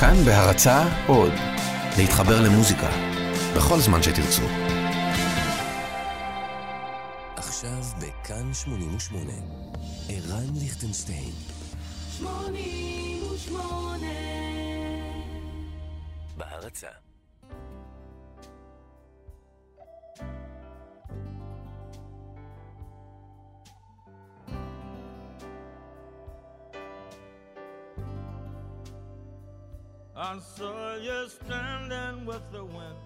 כאן בהרצה עוד, להתחבר למוזיקה, בכל זמן שתרצו. עכשיו בכאן 88, ערן ליכטנשטיין. 88 בהרצה I saw you standing with the wind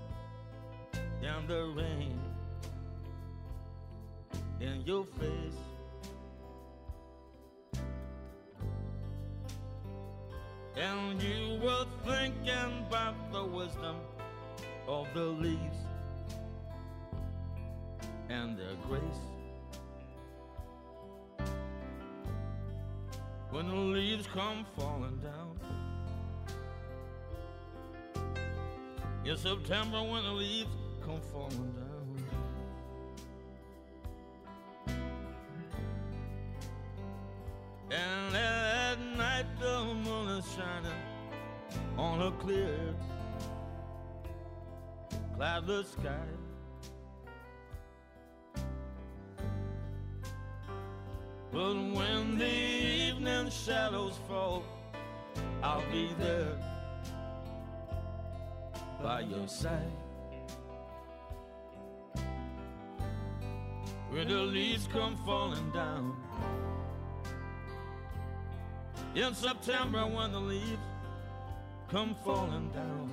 and the rain in your face. And you were thinking about the wisdom of the leaves and their grace. When the leaves come falling down. In September when the leaves come falling down. And at night the moon is shining on a clear, cloudless sky. But when the evening shadows fall, I'll be there by your side. When the leaves come falling down. In September, when the leaves come falling down.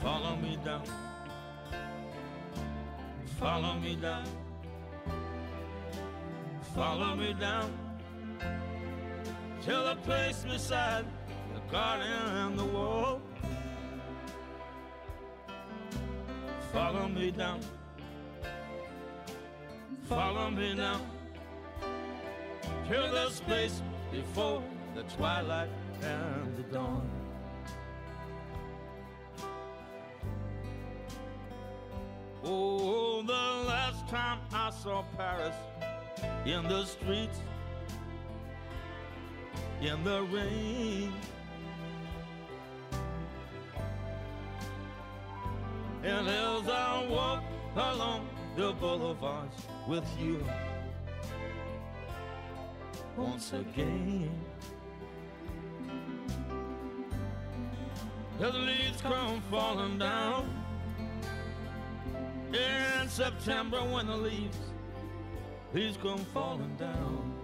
Follow me down. Follow me down. Follow me down to the place beside the garden and the wall. Follow me down. Follow me down to this place before the twilight and the dawn. Oh, the last time I saw Paris in the streets in the rain. And as I walk along the boulevards with you once again, the leaves come falling down in September when the leaves, leaves come falling down.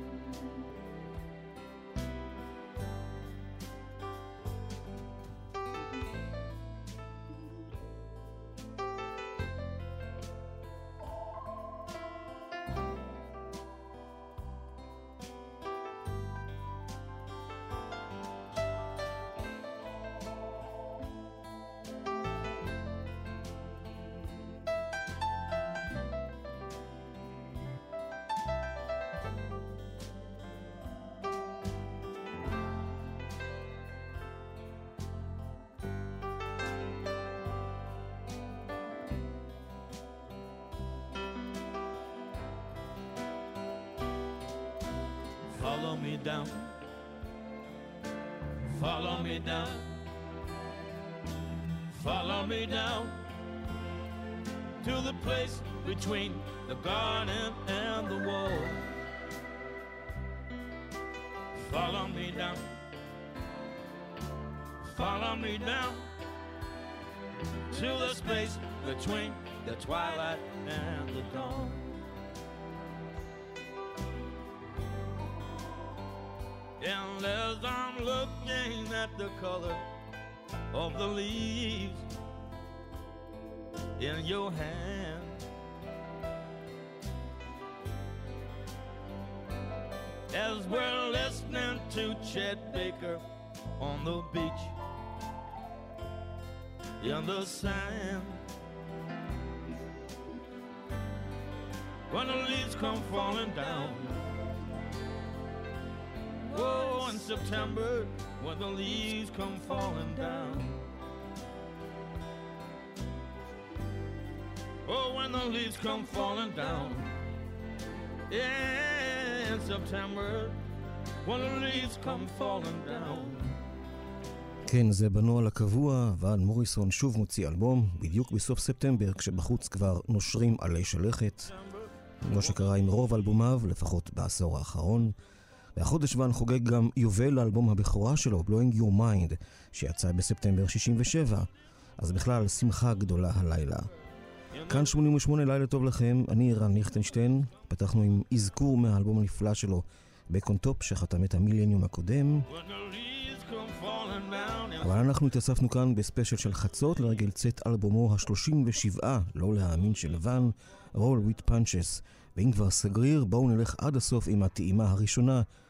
Follow me down. Follow me down. Follow me down to the place between the garden and the wall. Follow me down. Follow me down to the space between the twilight and the dawn. Looking at the color of the leaves in your hand, as we're listening to Chet Baker on the beach in the sand. When the leaves come falling down. Oh, in September, when the leaves come falling down. Oh, when the leaves come falling down. In in September when the leaves come falling down. כן, זה בנוהל הקבוע, ואן מוריסון שוב מוציא אלבום, בדיוק בסוף ספטמבר, כשבחוץ כבר נושרים עלי שלכת. כמו שקרה עם רוב אלבומיו, לפחות בעשור האחרון. והחודש ואן חוגג גם יובל לאלבום הבכורה שלו, Blowing Your Mind, שיצא בספטמבר 67. אז בכלל, שמחה גדולה הלילה. כאן 88 לילה טוב לכם, אני רן ליכטנשטיין. פתחנו עם אזכור מהאלבום הנפלא שלו, בקון טופ, שחתם את המיליניום הקודם. אבל אנחנו התאספנו כאן בספיישל של חצות לרגל צאת אלבומו ה-37, לא להאמין של ואן, רול וויט פאנצ'ס. ואם כבר סגריר, בואו נלך עד הסוף עם הטעימה הראשונה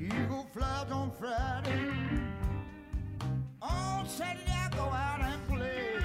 eagle flies on Friday. On Saturday I go out and play.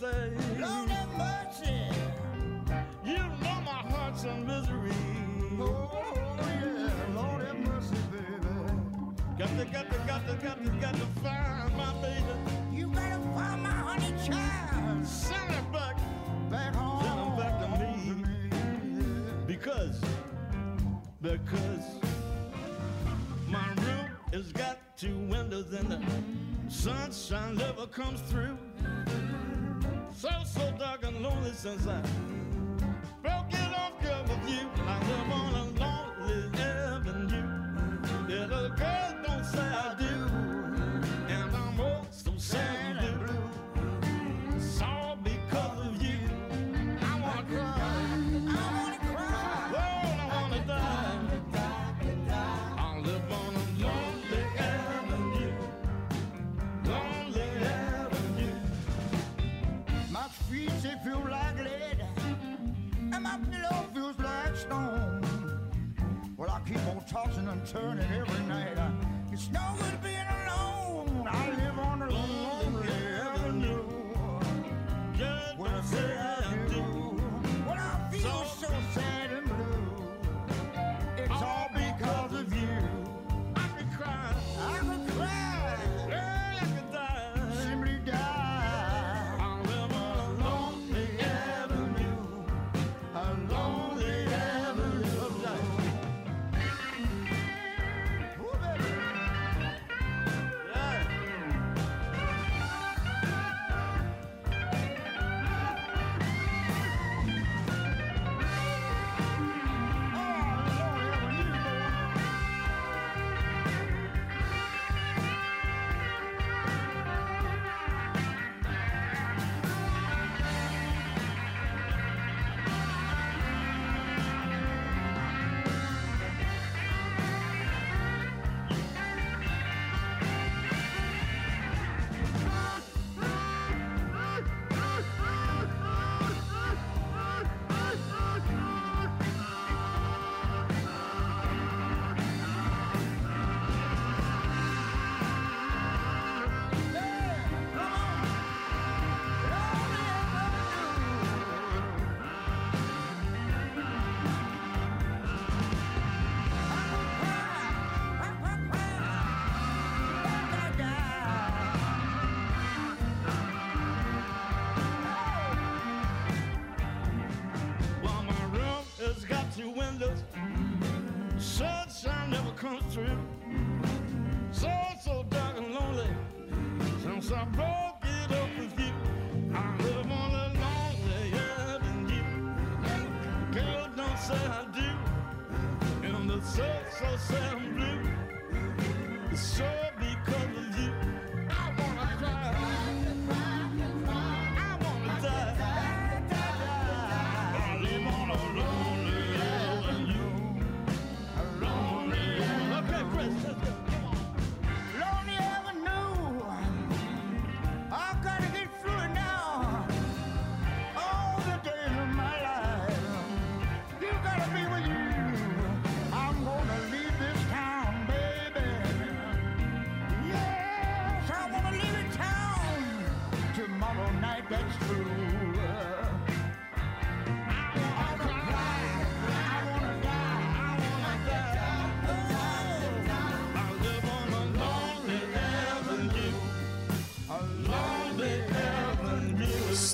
Say, Lord have mercy. You know my heart's in misery. Oh, yeah, Lord have mercy, baby. Got to, got to, got to, got to, got to find my baby. You gotta find my honey child. Send her back, back home. Send her back to me. Because, because my room has got two windows and the sunshine never comes through. And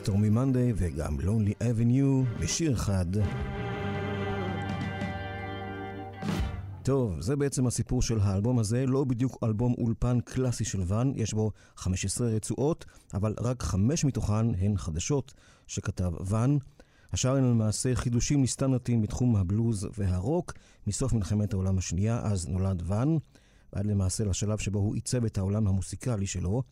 סטורמי מנדי וגם לונלי אבניו בשיר אחד. טוב, זה בעצם הסיפור של האלבום הזה, לא בדיוק אלבום אולפן קלאסי של ואן, יש בו 15 רצועות, אבל רק חמש מתוכן הן חדשות שכתב ואן. השאר הן למעשה חידושים לסטנדרטים בתחום הבלוז והרוק, מסוף מלחמת העולם השנייה, אז נולד ואן, ועד למעשה לשלב שבו הוא עיצב את העולם המוסיקלי שלו.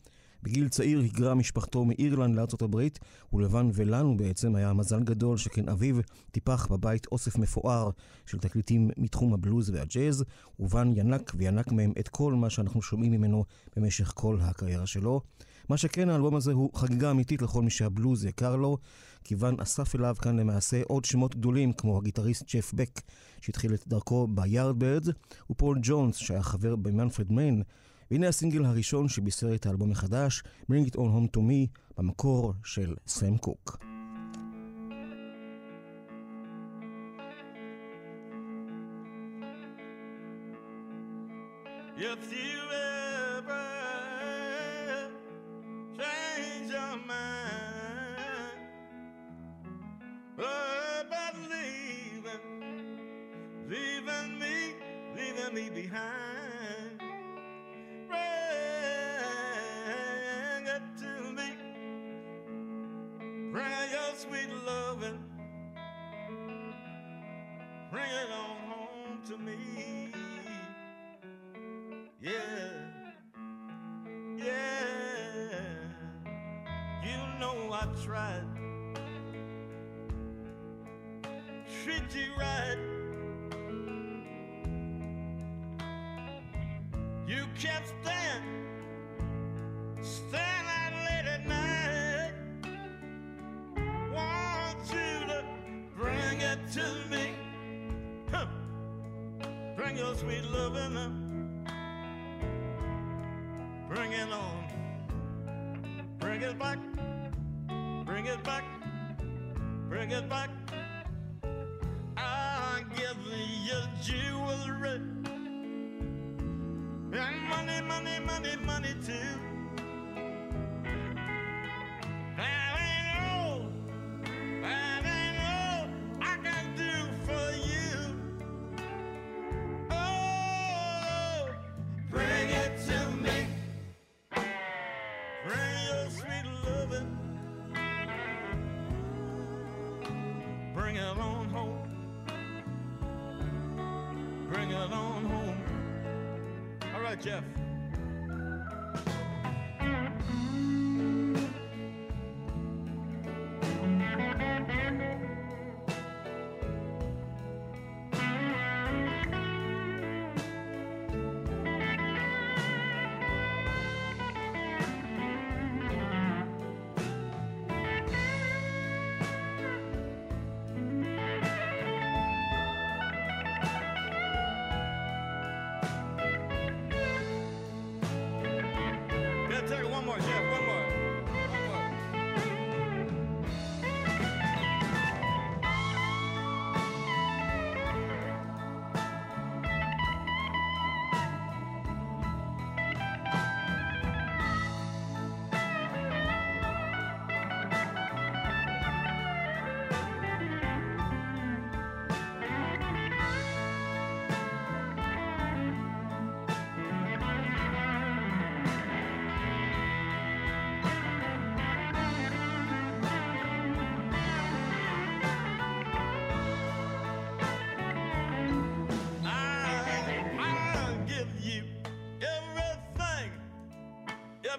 בגיל צעיר היגרה משפחתו מאירלנד לארצות הברית, ולבן ולנו בעצם היה מזל גדול שכן אביו טיפח בבית אוסף מפואר של תקליטים מתחום הבלוז והג'אז, ובן ינק וינק מהם את כל מה שאנחנו שומעים ממנו במשך כל הקריירה שלו. מה שכן, האלבום הזה הוא חגיגה אמיתית לכל מי שהבלוז יקר לו, כי ואן אסף אליו כאן למעשה עוד שמות גדולים, כמו הגיטריסט ג'ף בק, שהתחיל את דרכו ביארדברדס, ופול ג'ונס, שהיה חבר במנפרד מיין, והנה הסינגל הראשון שבישר את האלבום החדש, Bring It On Home To Me, במקור של סם קוק. If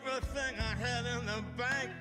everything I had in the bank.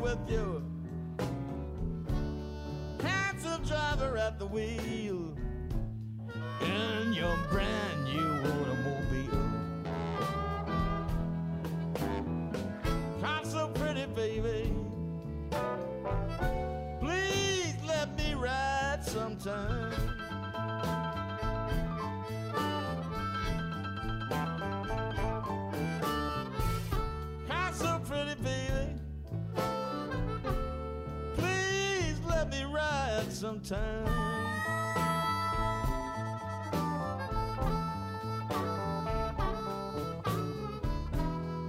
with you. Handsome driver at the wheel in your brand new automobile. not so pretty, baby. Please let me ride sometime. sometime.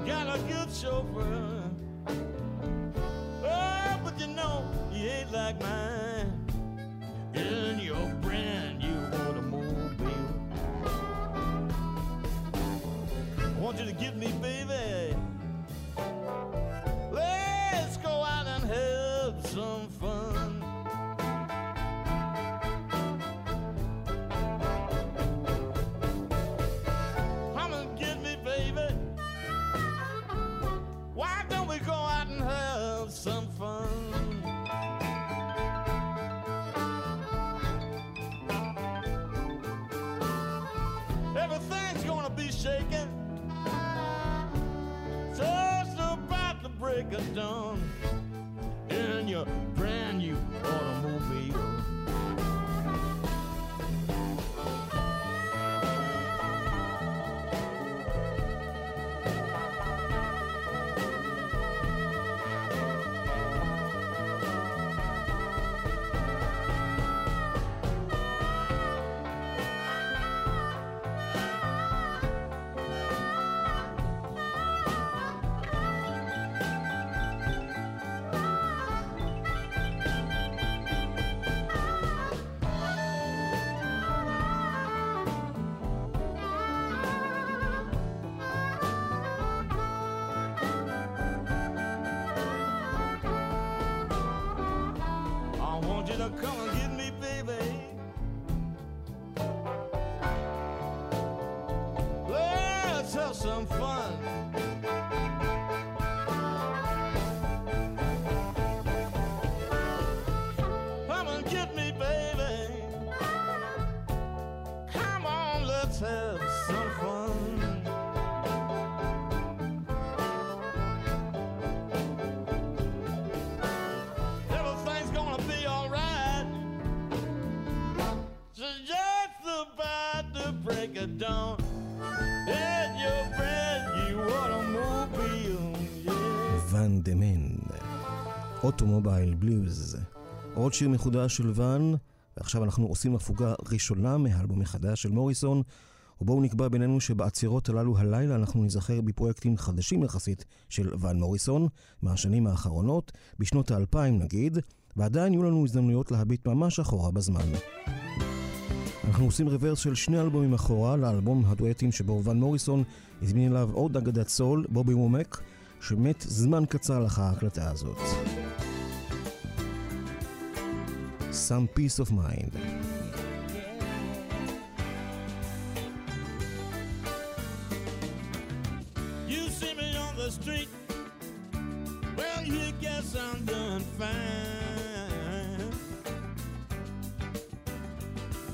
Got a good chauffeur. a dawn. some אוטומובייל בליוז. עוד שיר מחודש של ואן, ועכשיו אנחנו עושים הפוגה ראשונה מהאלבום החדש של מוריסון, ובואו נקבע בינינו שבעצירות הללו הלילה אנחנו נזכר בפרויקטים חדשים יחסית של ואן מוריסון, מהשנים האחרונות, בשנות האלפיים נגיד, ועדיין יהיו לנו הזדמנויות להביט ממש אחורה בזמן. אנחנו עושים רוורס של שני אלבומים אחורה לאלבום הדואטים שבו ואן מוריסון הזמין אליו עוד אגדת סול, בובי וומק, שמת זמן קצר לאחר ההקלטה הזאת. some peace of mind. You see me on the street, well, you guess I'm doing fine.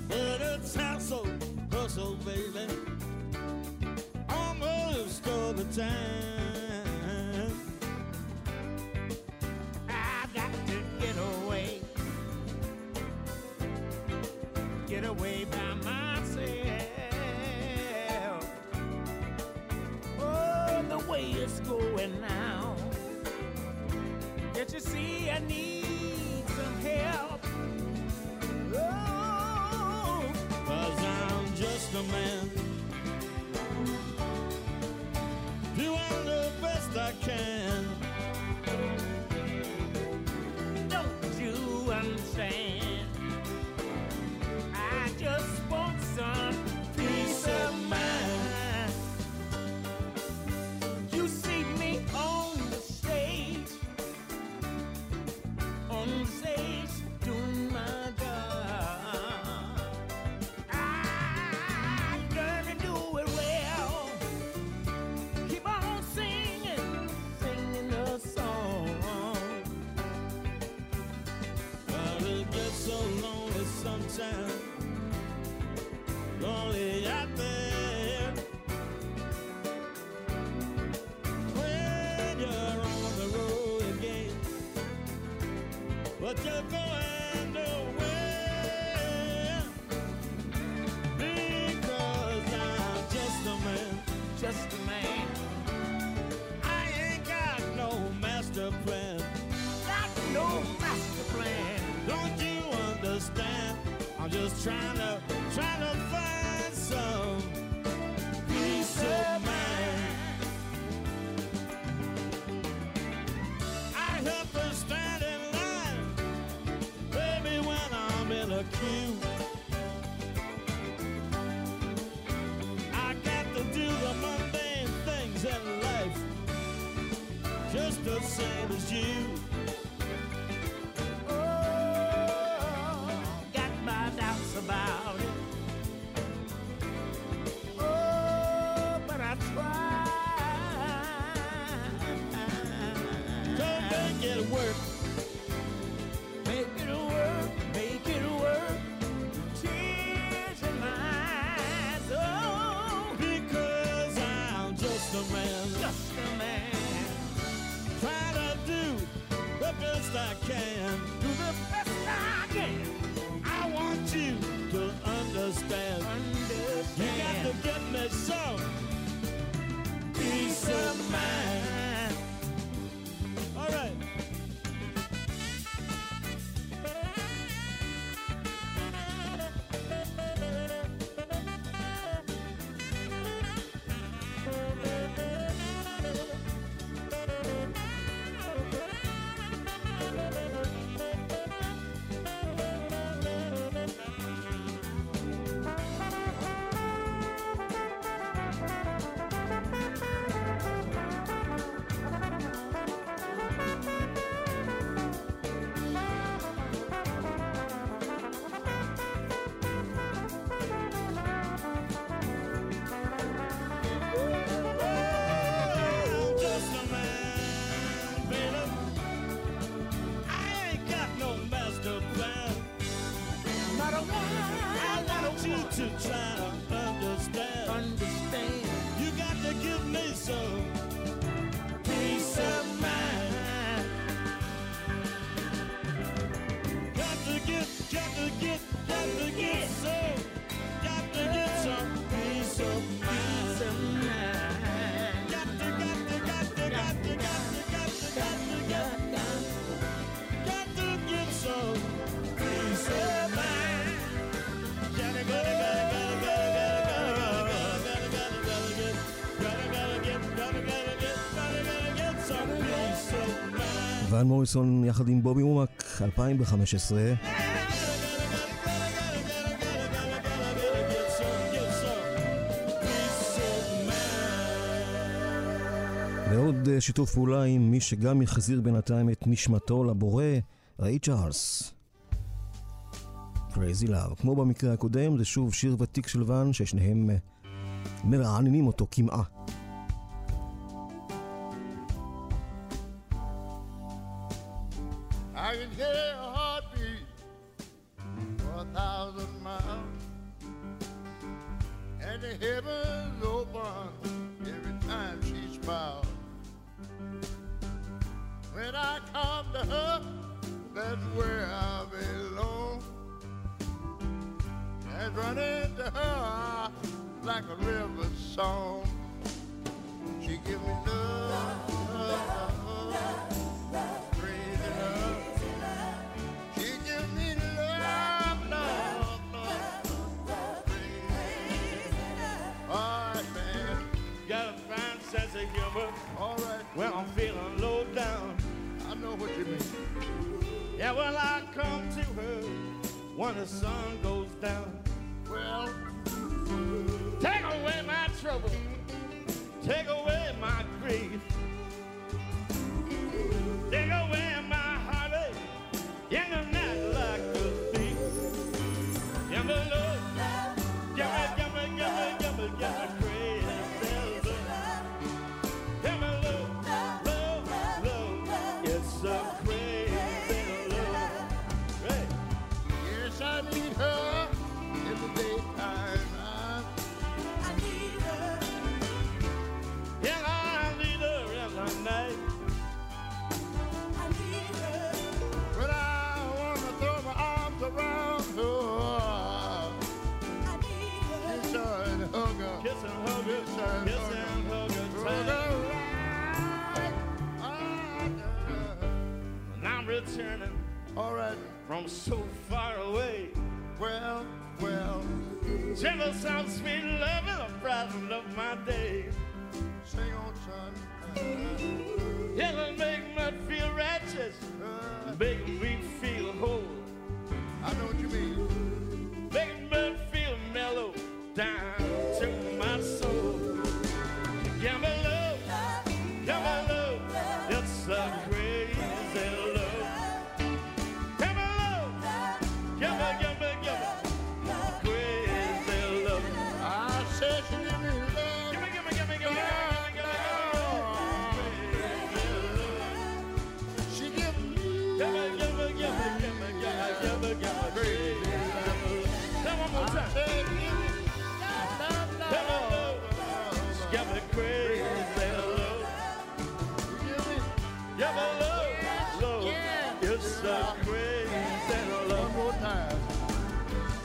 But it's hustle, baby, almost all the time. away back. lonely out there. When you're on the road again, but you're nos iludiu ון מוריסון יחד עם בובי מומק, 2015. ועוד אה, שיתוף פעולה עם מי שגם החזיר בינתיים את נשמתו לבורא, ריי צ'ארלס. Crazy Love. כמו במקרה הקודם, זה שוב שיר ותיק של ואן, ששניהם אה, מרעננים אותו כמעה.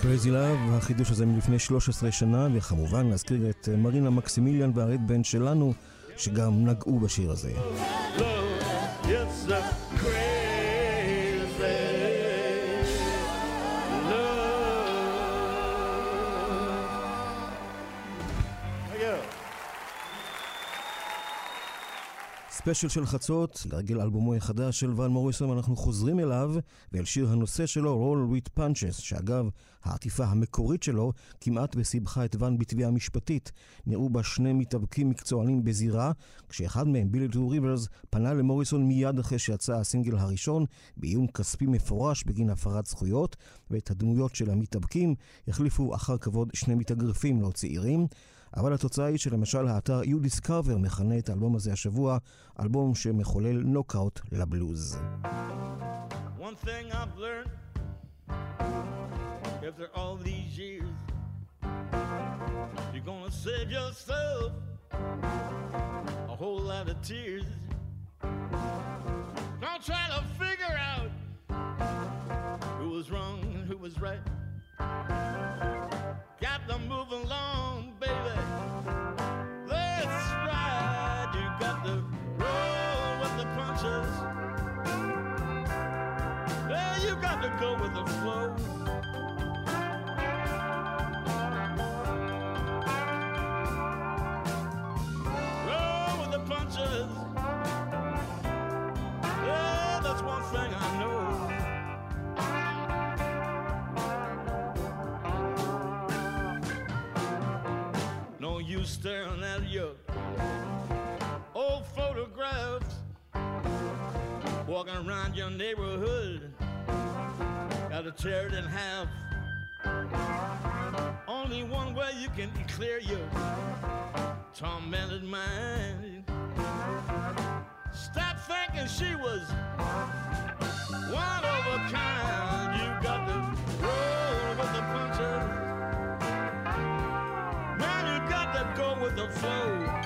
Crazy. Love, החידוש הזה מלפני 13 שנה, וכמובן להזכיר את מרינה מקסימיליאן והרית בן שלנו, שגם נגעו בשיר הזה. ספיישל של חצות, לרגל אלבומו החדש של ון מוריסון, אנחנו חוזרים אליו ואל שיר הנושא שלו, רול וויט פאנצ'ס, שאגב, העטיפה המקורית שלו כמעט וסיבכה את ון בתביעה משפטית. נראו בה שני מתאבקים מקצוענים בזירה, כשאחד מהם, בילי טו ריברס, פנה למוריסון מיד אחרי שיצא הסינגל הראשון, באיום כספי מפורש בגין הפרת זכויות, ואת הדמויות של המתאבקים החליפו אחר כבוד שני מתאגרפים לא צעירים. אבל התוצאה היא שלמשל האתר יו דיסקאבר מכנה את האלבום הזה השבוע אלבום שמחולל נוקאוט לבלוז. One thing I've learned after all these years You're gonna save yourself a whole lot of tears Don't try to figure out who was wrong and who was right Got to move along, baby. That's right. You got to roll with the punches. Yeah, you got to go with the flow. Staring at your old photographs, walking around your neighborhood, gotta tear it in half. Only one way you can clear your tormented mind. Stop thinking she was one of a kind. The flow.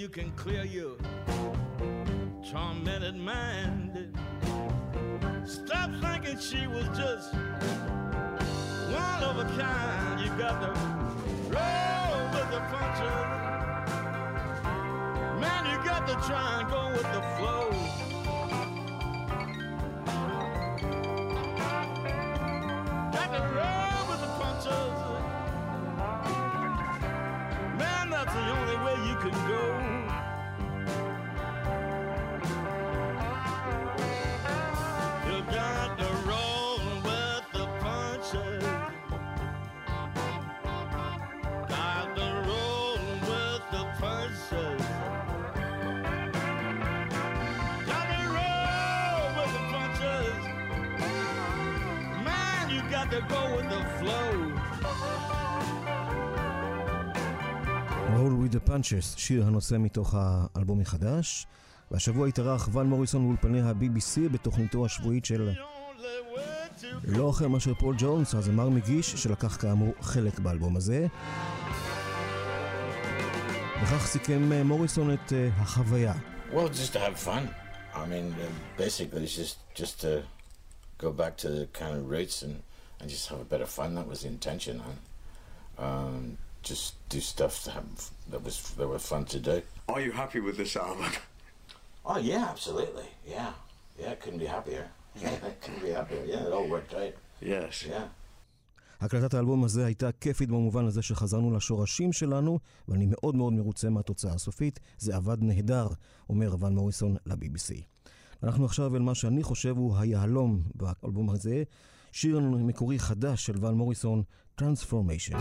You can clear your tormented mind. Stop thinking she was just one of a kind. You got to roll with the punches. Man, you got to try and go with the flow. Got to Man, you got to go with the flow. Roll with the Punches, שיר הנושא מתוך האלבום החדש. והשבוע התארח ון מוריסון באולפני ה-BBC בתוכניתו השבועית של לא אחר מאשר פול ג'ונס, הזמר מגיש, שלקח כאמור חלק באלבום הזה. וכך סיכם אה, מוריסון את אה, החוויה. Well, just to have fun. I mean, basically, it's just just to go back to the kind of roots and, and just have a bit of fun. That was the intention. And, um, just do stuff that, have- that was that were fun to do. Are you happy with this album? Oh yeah, absolutely. Yeah, yeah. Couldn't be happier. couldn't be happier. Yeah, it all worked out. Yes. Yeah. הקלטת האלבום הזה הייתה כיפית במובן הזה שחזרנו לשורשים שלנו, ואני מאוד מאוד מרוצה מהתוצאה הסופית. זה עבד נהדר, אומר ון מוריסון ל-BBC. אנחנו עכשיו אל מה שאני חושב הוא היהלום באלבום הזה, שיר מקורי חדש של ון מוריסון, Transformation.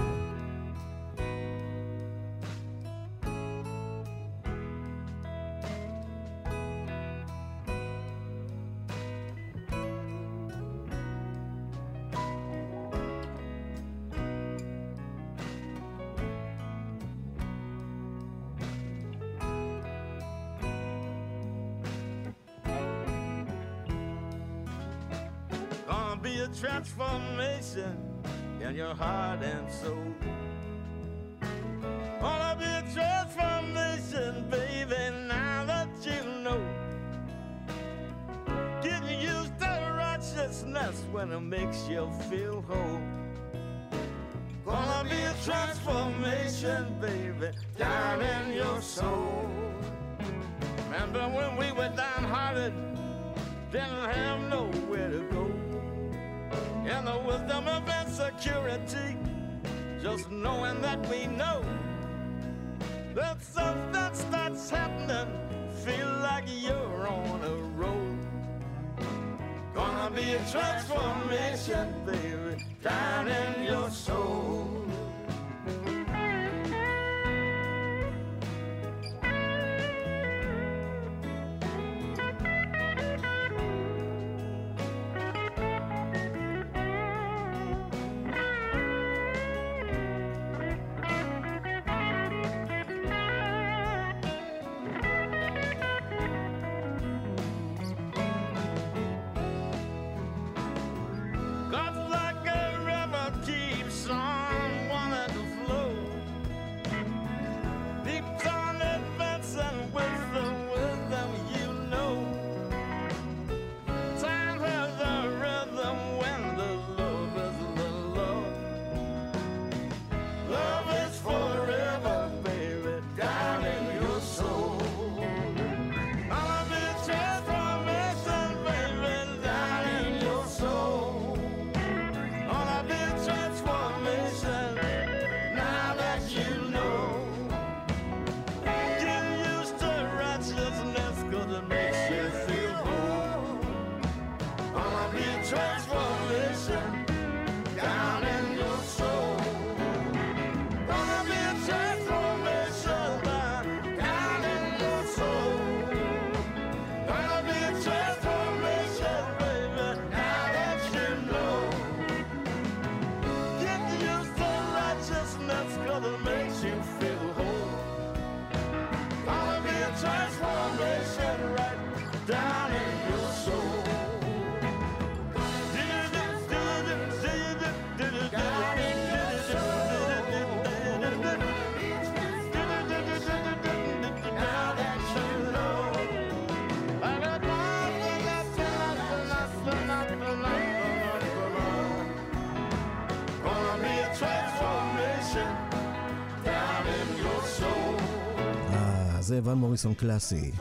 ון מוריסון קלאסי.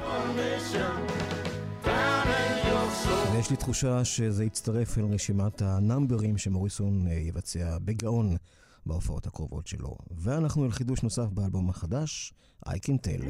ויש לי תחושה שזה יצטרף אל רשימת הנאמברים שמוריסון אה, יבצע בגאון בהופעות הקרובות שלו. ואנחנו אל חידוש נוסף באלבום החדש, I Can Tell.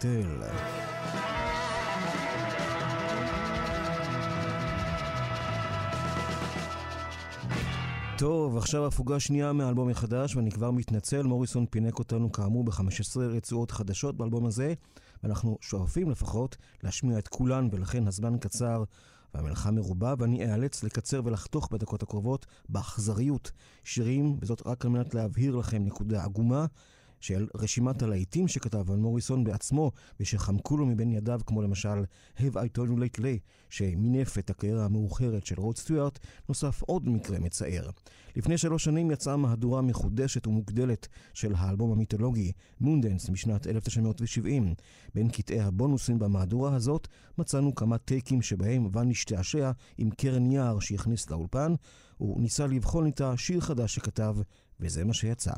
Tell. טוב, עכשיו הפוגה שנייה מהאלבום החדש, ואני כבר מתנצל, מוריסון פינק אותנו כאמור ב-15 רצועות חדשות באלבום הזה, ואנחנו שואפים לפחות להשמיע את כולן, ולכן הזמן קצר והמלאכה מרובה, ואני אאלץ לקצר ולחתוך בדקות הקרובות באכזריות שירים, וזאת רק על מנת להבהיר לכם נקודה עגומה. של רשימת הלהיטים שכתב ון מוריסון בעצמו ושחמקו לו מבין ידיו, כמו למשל Have I Told You Lately, שמינף את הקריירה המאוחרת של רוד סטיוארט, נוסף עוד מקרה מצער. לפני שלוש שנים יצאה מהדורה מחודשת ומוגדלת של האלבום המיתולוגי, מונדנס, משנת 1970. בין קטעי הבונוסים במהדורה הזאת מצאנו כמה טייקים שבהם ון השתעשע עם קרן יער שהכניס לאולפן, הוא ניסה לבחון איתה שיר חדש שכתב, וזה מה שיצא.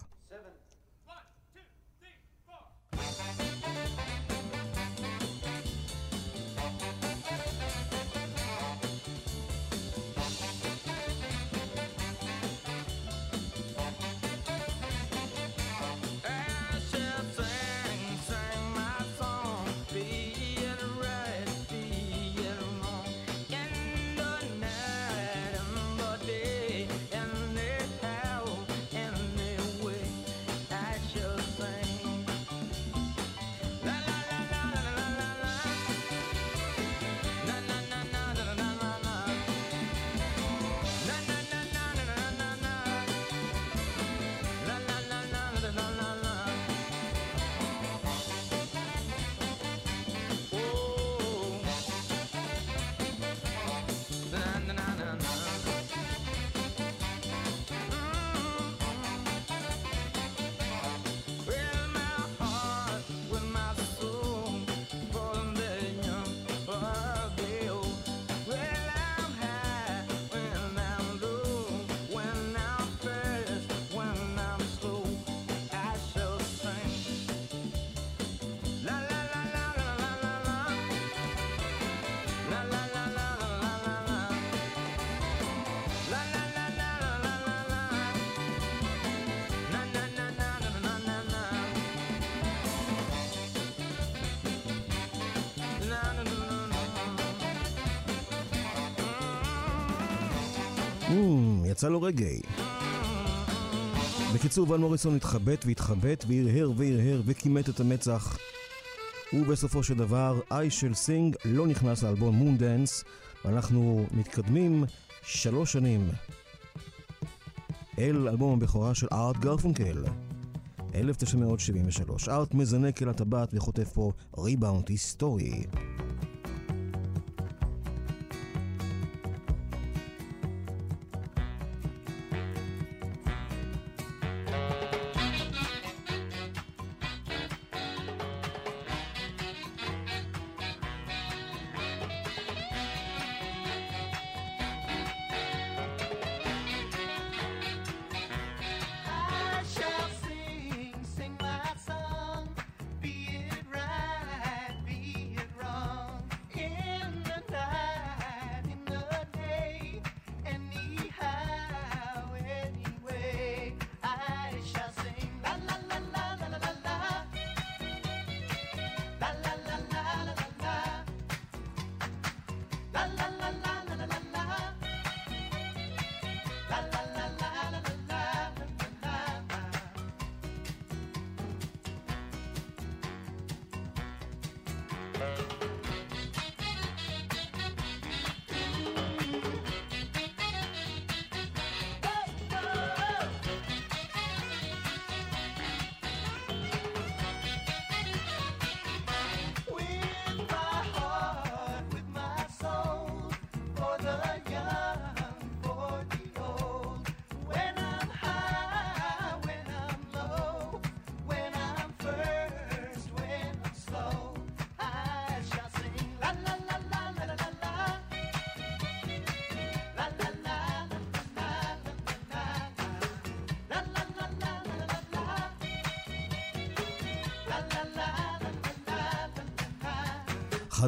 Bye. Mm, יצא לו רגעי. בקיצור, ון מוריסון התחבט והתחבט והרהר והרהר וכימת את המצח. ובסופו של דבר, איי של סינג לא נכנס לאלבום מון דנס, ואנחנו מתקדמים שלוש שנים אל אלבום הבכורה של ארט גרפונקל, 1973. ארט מזנק אל הטבעת וכותב פה ריבאונד היסטורי.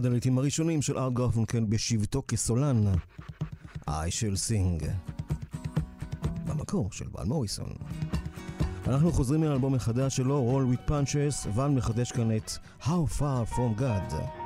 אחד הלעיתים הראשונים של ארט גרפונקל בשבתו כסולן, I של סינג. במקור של ואן מוריסון. אנחנו חוזרים לאלבום החדש שלו, Roll with Punches, ואן מחדש כאן את How Far From God.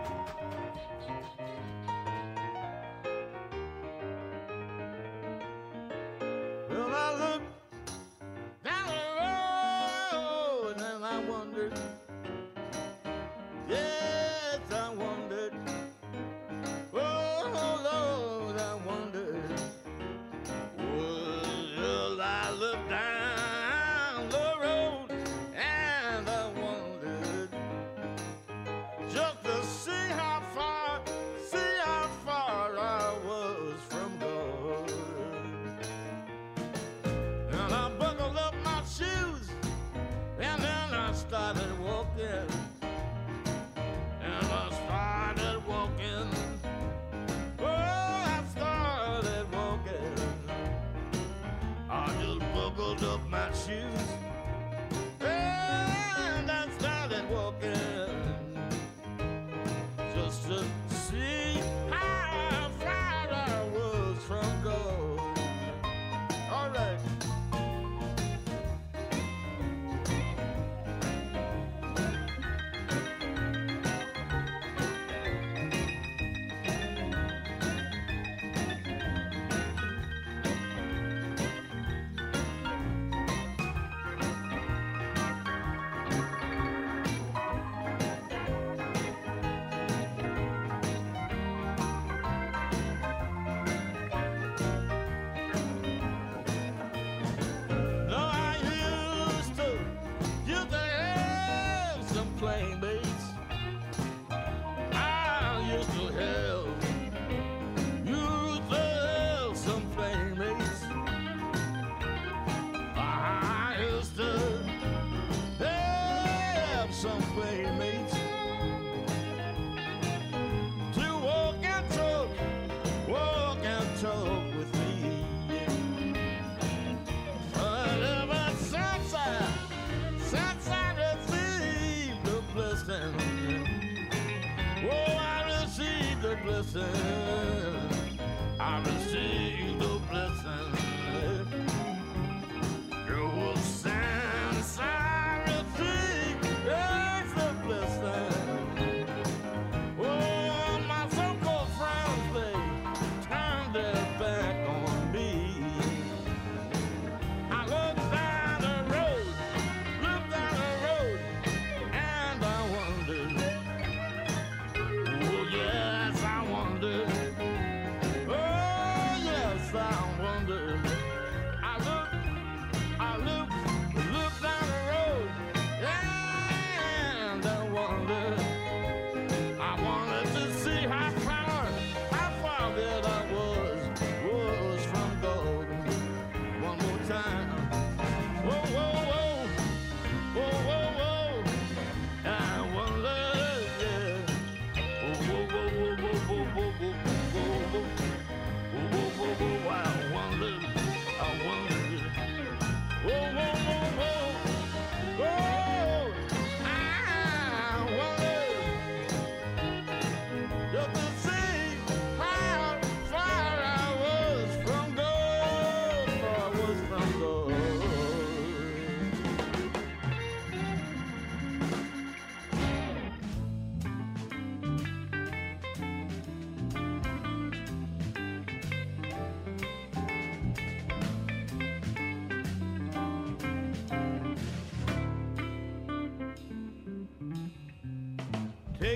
Back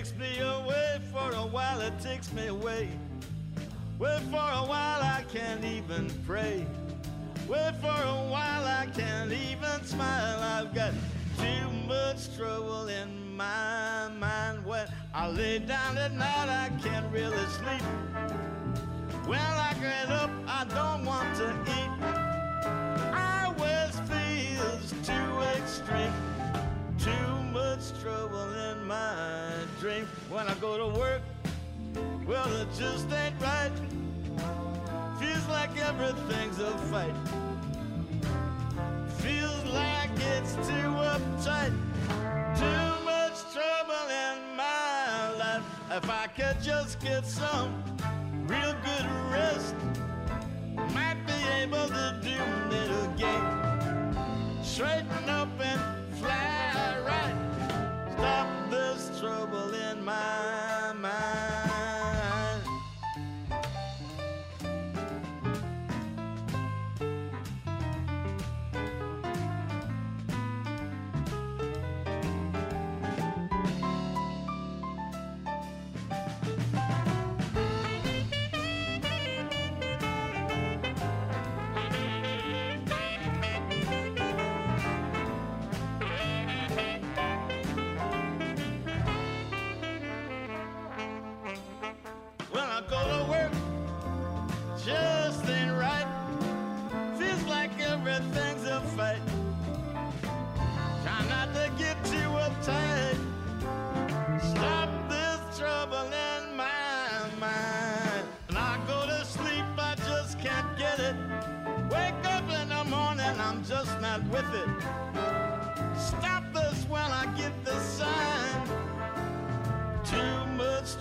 takes me away for a while, it takes me away. Well, for a while I can't even pray. Well, for a while I can't even smile. I've got too much trouble in my mind. When I lay down at night, When I go to work, well, it just ain't right. Feels like everything's a fight. Feels like it's too uptight. Too much trouble in my life. If I could just get some real good rest, might be able to do it again. Straighten up and fly right. Stop this trouble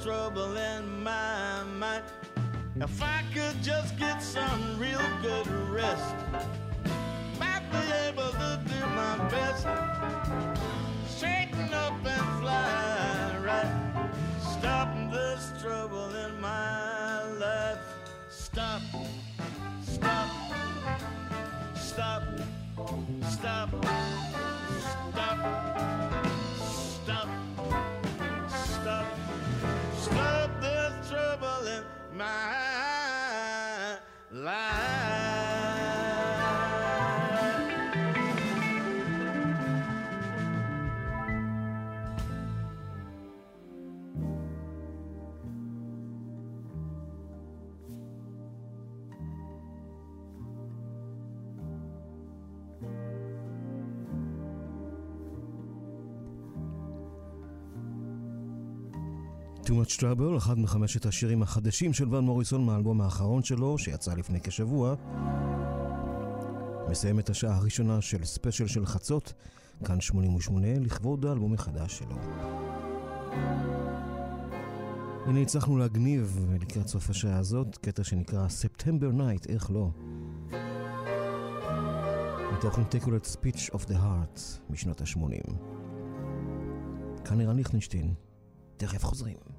trouble in my mind. If I could just get some real good rest, might be able to do my best. Straighten up and fly right. Stop this trouble in my life. Stop, stop, stop, stop, stop, my Too Much Trouble, אחד מחמשת השירים החדשים של ון מוריסון מהאלבום האחרון שלו, שיצא לפני כשבוע. מסיים את השעה הראשונה של ספיישל של חצות, כאן 88, לכבוד האלבום החדש שלו. הנה הצלחנו להגניב לקראת סוף השעה הזאת, קטע שנקרא September Night, איך לא? מתוך Integral Speech of the Heart משנות ה-80. כאן ערן ליכטנשטיין, תכף חוזרים.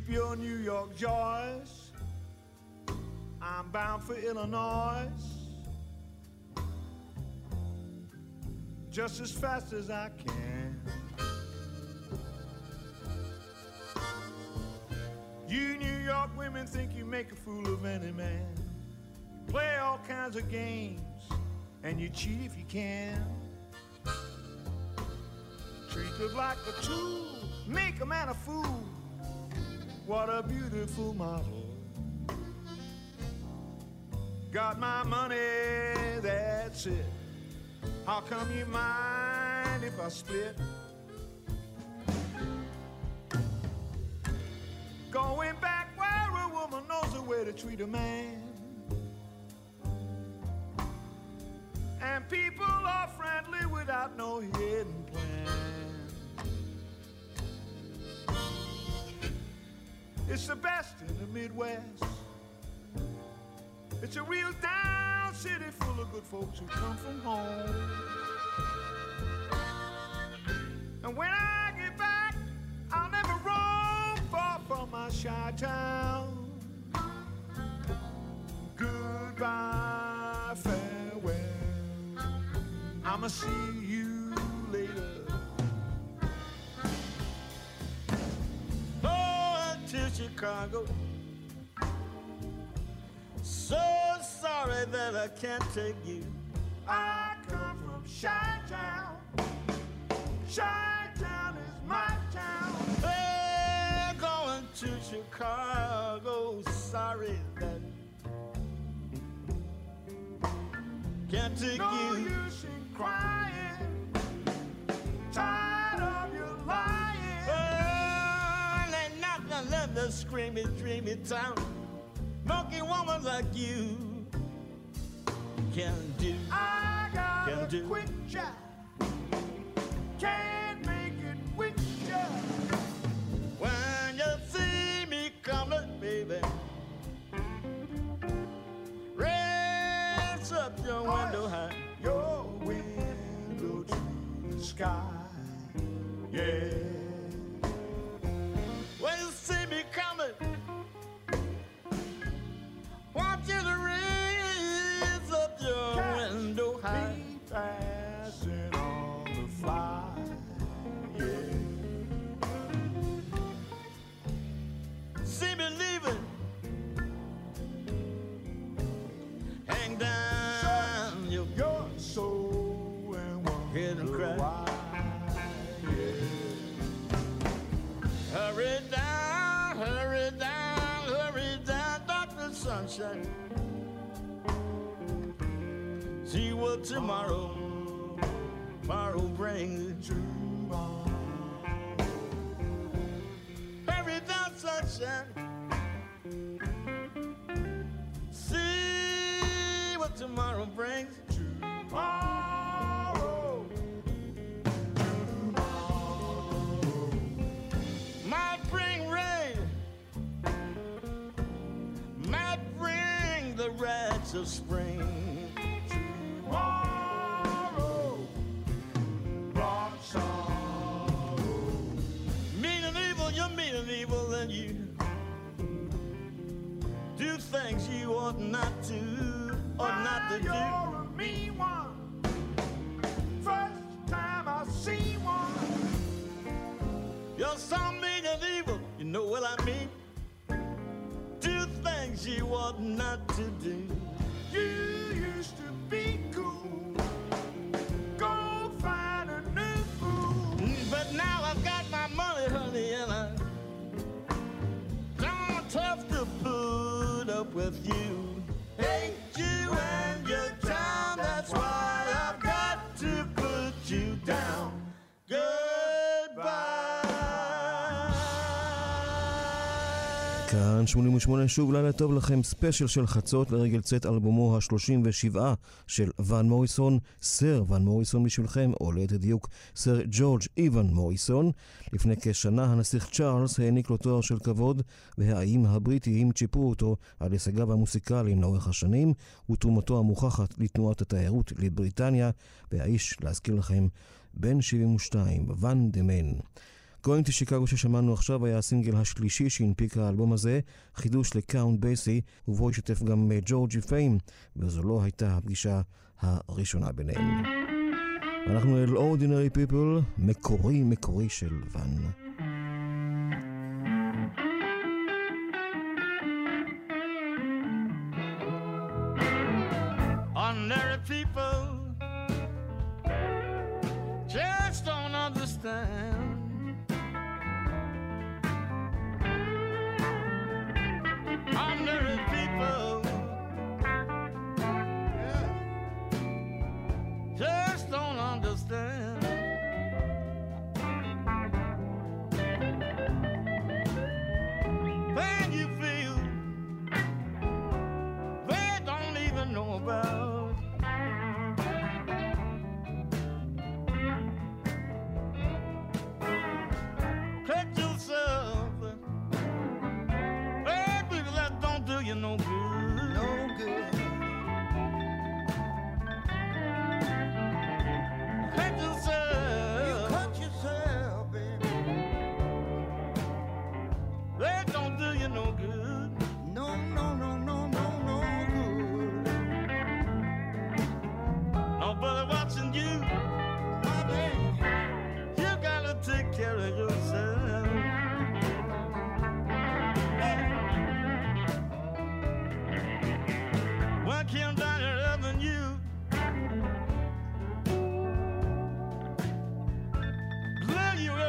keep your New York joys. I'm bound for Illinois. Just as fast as I can. You New York women think you make a fool of any man. You play all kinds of games and you cheat if you can. Treat it like a tool, make a man a fool. What a beautiful model. Got my money, that's it. How come you mind if I split? Going back where a woman knows the way to treat a man. Midwest. It's a real down city full of good folks who come from home. And when I get back, I'll never roam far from my Chi Town. Goodbye, farewell. I'ma see you later. Going to Chicago. I can't take you. I come from Chi Town. Chi Town is my town. Hey, going to Chicago. Sorry that can't take no you. No use in crying. Tired of your lying. Oh, ain't nothing left to screamy, dreamy town. Funky woman like you can do. I got can a do. quick job. Can't make it with ya. When you see me coming, baby, raise up your oh, window high. Your window to the sky. Yeah. Sunshine. See what tomorrow, tomorrow brings. Tomorrow. Hurry sunshine. See what tomorrow brings. Rags of spring. Tomorrow brought sorrow. Mean and evil, you're mean and evil, and you do things you ought not to, ought not to do. You're a mean one. First time I see one. You're so mean and evil, you know what I mean? Do things you ought not to do. You כאן 88 שוב לילה טוב לכם, ספיישל של חצות לרגל צאת אלבומו ה-37 של ון מוריסון, סר ון מוריסון בשבילכם, או ליתר דיוק, סר ג'ורג' איוון מוריסון. לפני כשנה הנסיך צ'ארלס העניק לו תואר של כבוד, והאיים הבריטיים צ'יפרו אותו על הישגיו המוסיקליים לאורך השנים, ותרומתו המוכחת לתנועת התיירות לבריטניה, והאיש, להזכיר לכם, בן 72, ון דה מן. Going to Chicago ששמענו עכשיו היה הסינגל השלישי שהנפיק האלבום הזה, חידוש לקאונט בייסי, ובו השתתף גם ג'ורג'י פיים, וזו לא הייתה הפגישה הראשונה ביניהם. אנחנו אל Ordinary People, מקורי מקורי של ואן.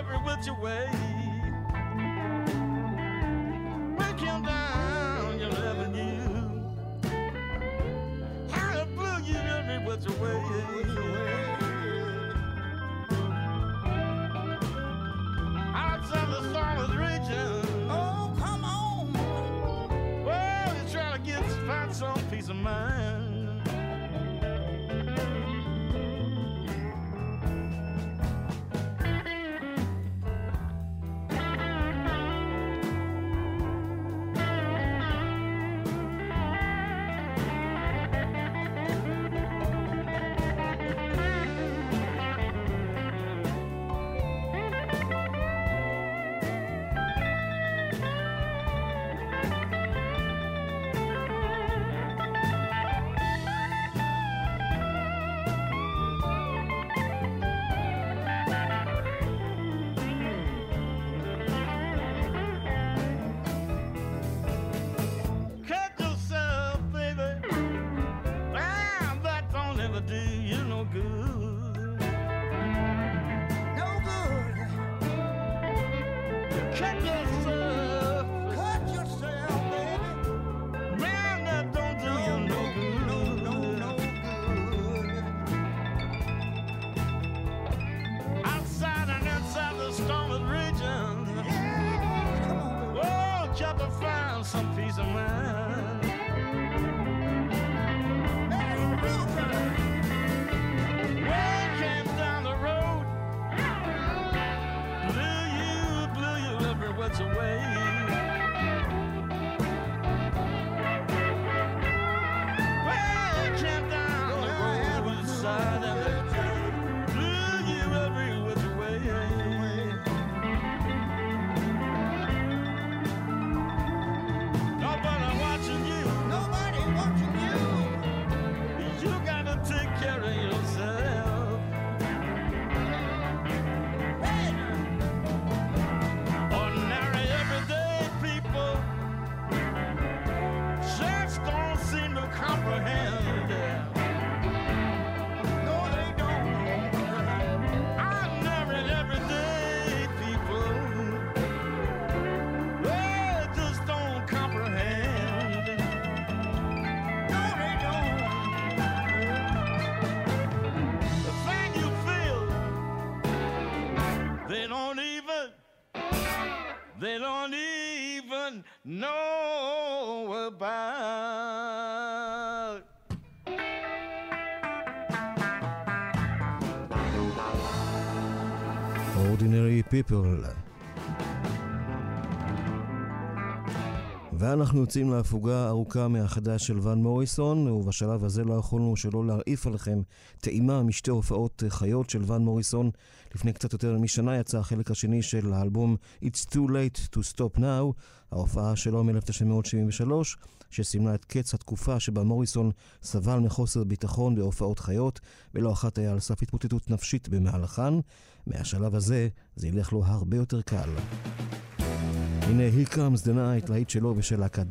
Know People. ואנחנו יוצאים להפוגה ארוכה מהחדש של ון מוריסון, ובשלב הזה לא יכולנו שלא להרעיף עליכם טעימה משתי הופעות חיות של ון מוריסון. לפני קצת יותר משנה יצא החלק השני של האלבום It's Too Late to Stop Now, ההופעה שלו מ-1973, שסימנה את קץ התקופה שבה מוריסון סבל מחוסר ביטחון בהופעות חיות, ולא אחת היה על סף התמוטטות נפשית במהלכן. מהשלב הזה זה ילך לו הרבה יותר קל. הנה, Here Comes the Night, להיט שלו ושל להקת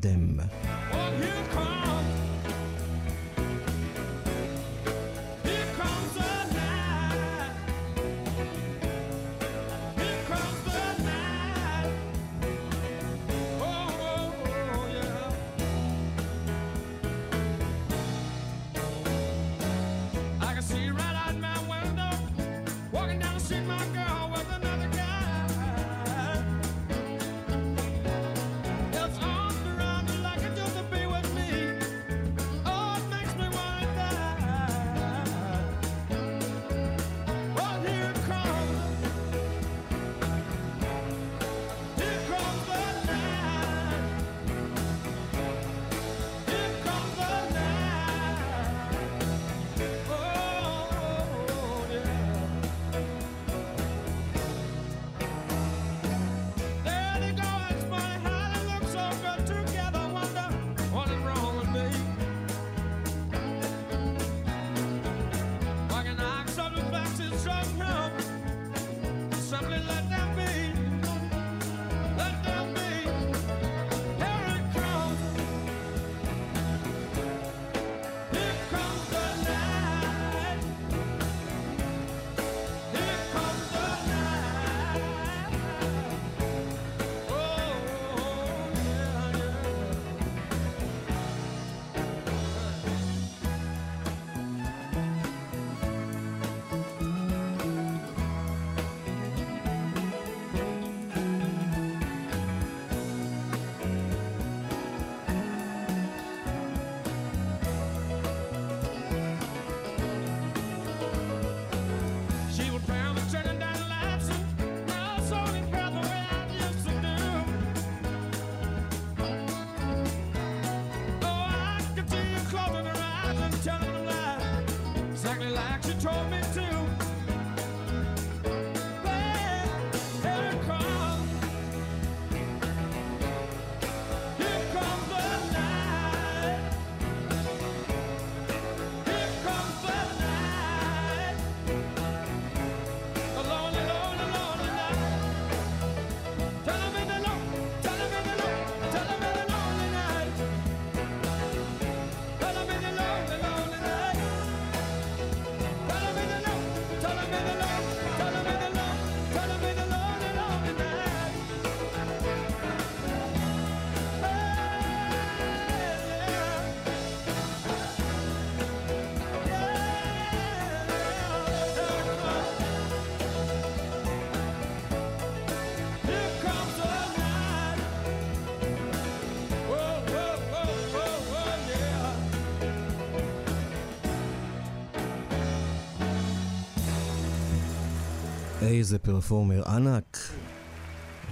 איזה פרפורמר ענק,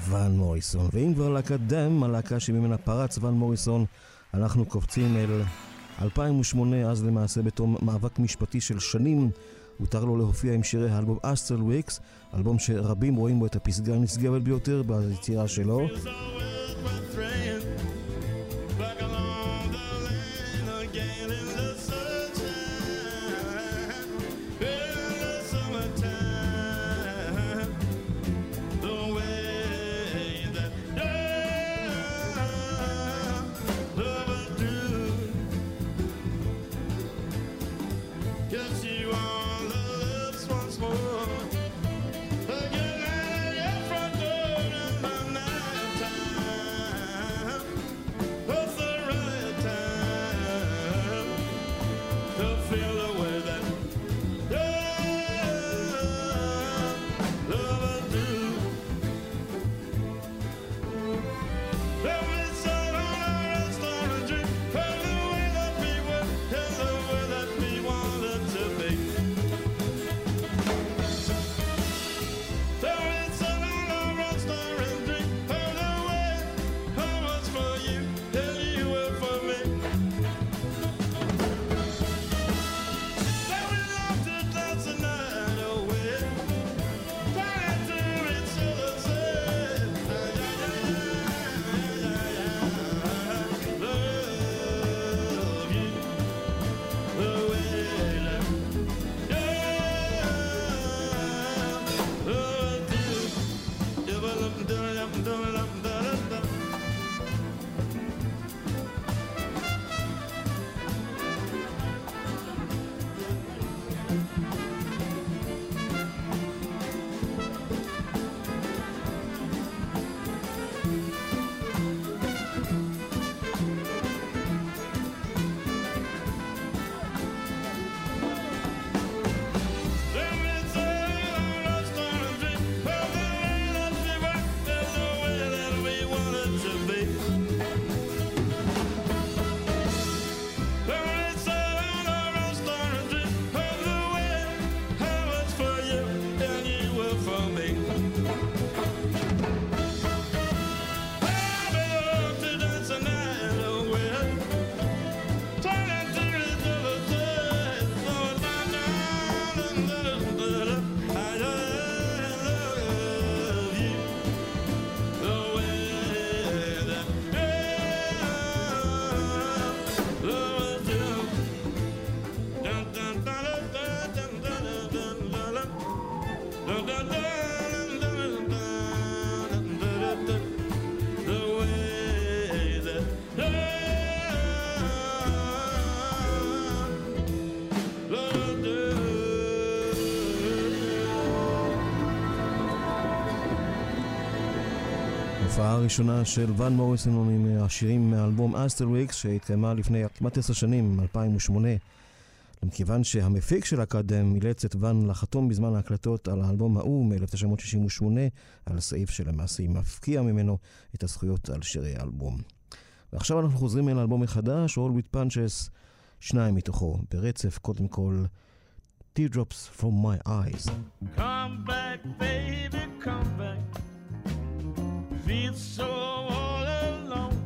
ון מוריסון. ואם כבר להקת דם, הלהקה שממנה פרץ ון מוריסון, אנחנו קופצים אל 2008, אז למעשה בתום מאבק משפטי של שנים, הותר לו להופיע עם שירי האלבום אסטרל וויקס, אלבום שרבים רואים בו את הפסגה הנשגבת ביותר ביצירה שלו. ההופעה הראשונה של ואן מוריסון עם השירים מהאלבום אסטרוויקס שהתקיימה לפני כמעט עשר שנים, 2008. מכיוון שהמפיק של הקאדם אילץ את ואן לחתום בזמן ההקלטות על האלבום ההוא מ-1968, על סעיף שלמעשה מפקיע ממנו את הזכויות על שירי האלבום. ועכשיו אנחנו חוזרים אל האלבום החדש, All with Punches, שניים מתוכו, ברצף, קודם כל, Teardrops from my eyes. Come back, baby, come. Feel so all alone.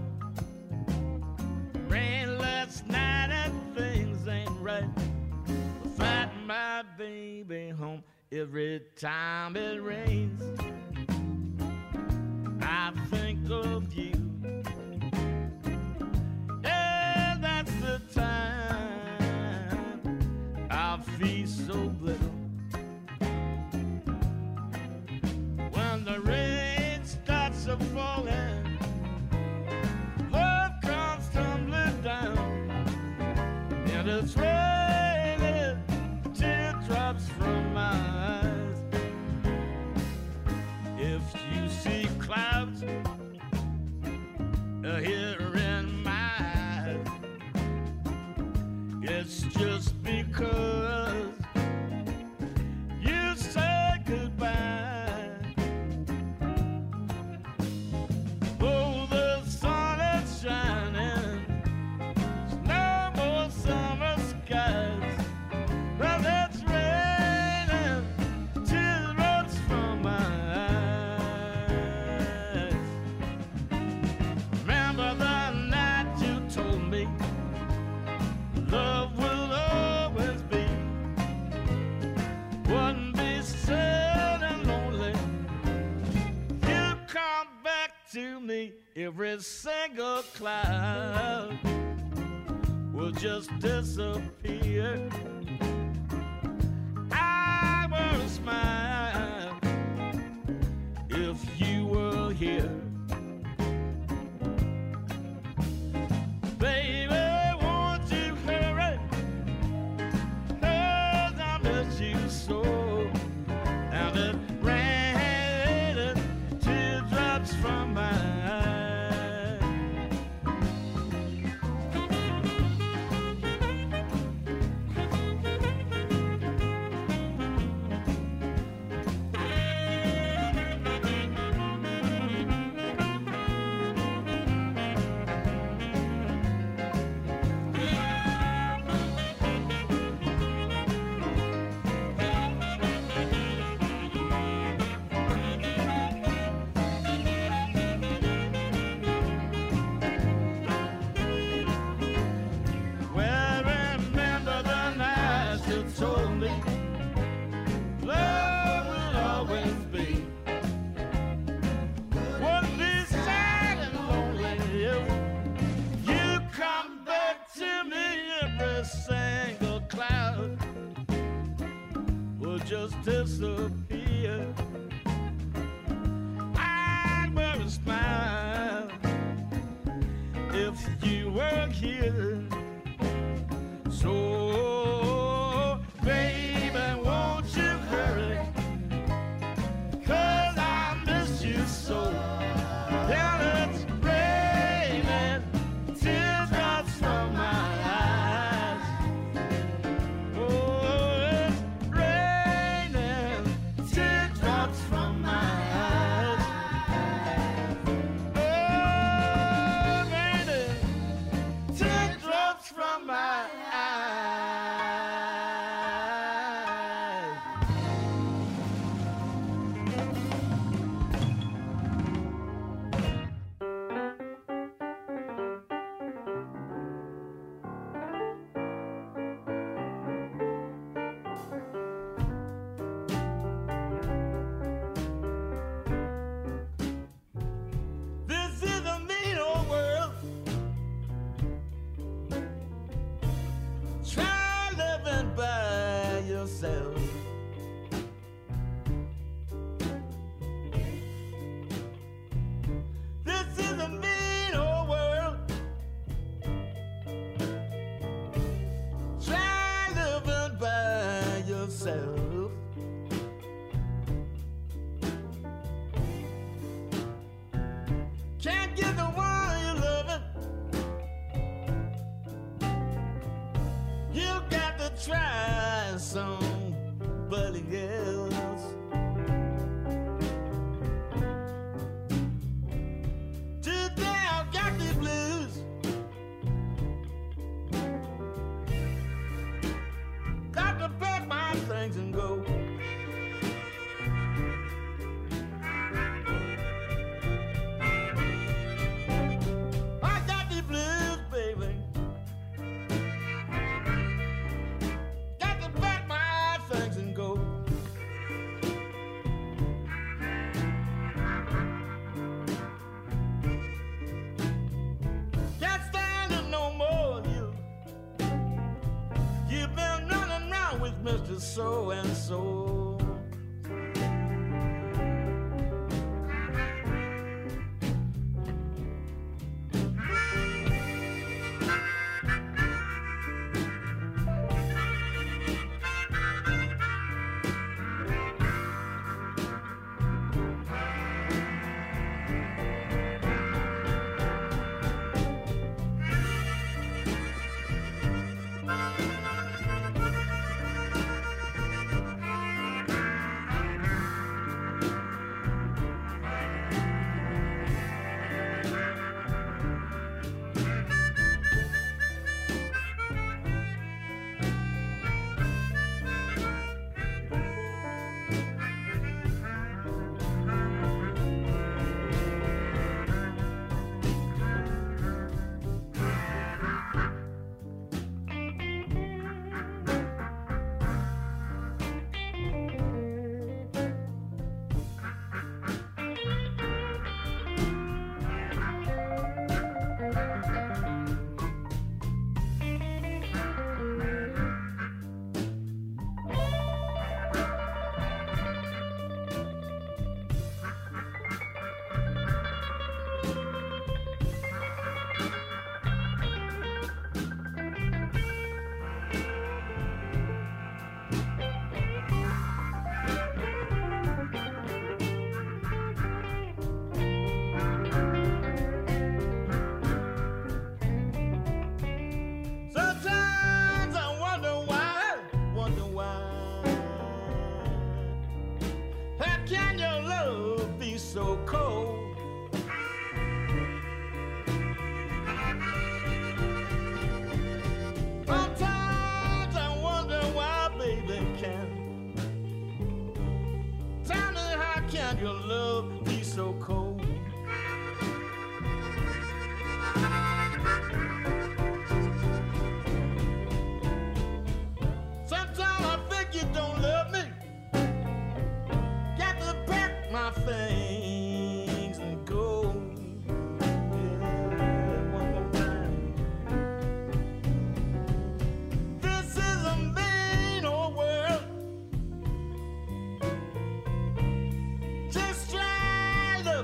Rain last night and things ain't right. Find my baby home every time it rains. I think of you. And that's the time I feel so little. When the rain starts a falling, love comes tumbling down, and it's raining teardrops from my eyes. If you see clouds uh, here in my eyes, it's just because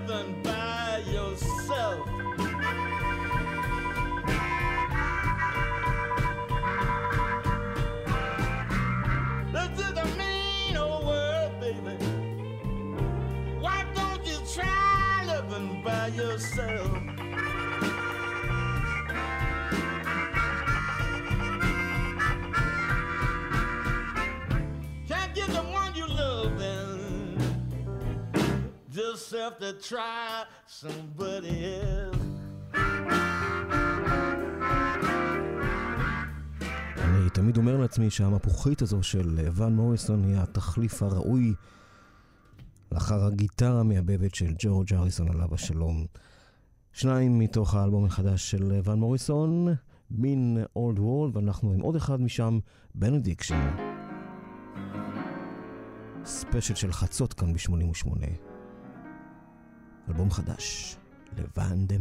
living by yourself. This is a mean old world, baby. Why don't you try living by yourself? Have to try somebody else. אני תמיד אומר לעצמי שהמפוחית הזו של ון מוריסון היא התחליף הראוי לאחר הגיטרה המייבבת של ג'ורג' אריסון עליו השלום. שניים מתוך האלבום החדש של ון מוריסון, מין אולד וולד, ואנחנו עם עוד אחד משם, בנדיקשן. ספיישל של חצות כאן ב-88. אלבום חדש, לבן דה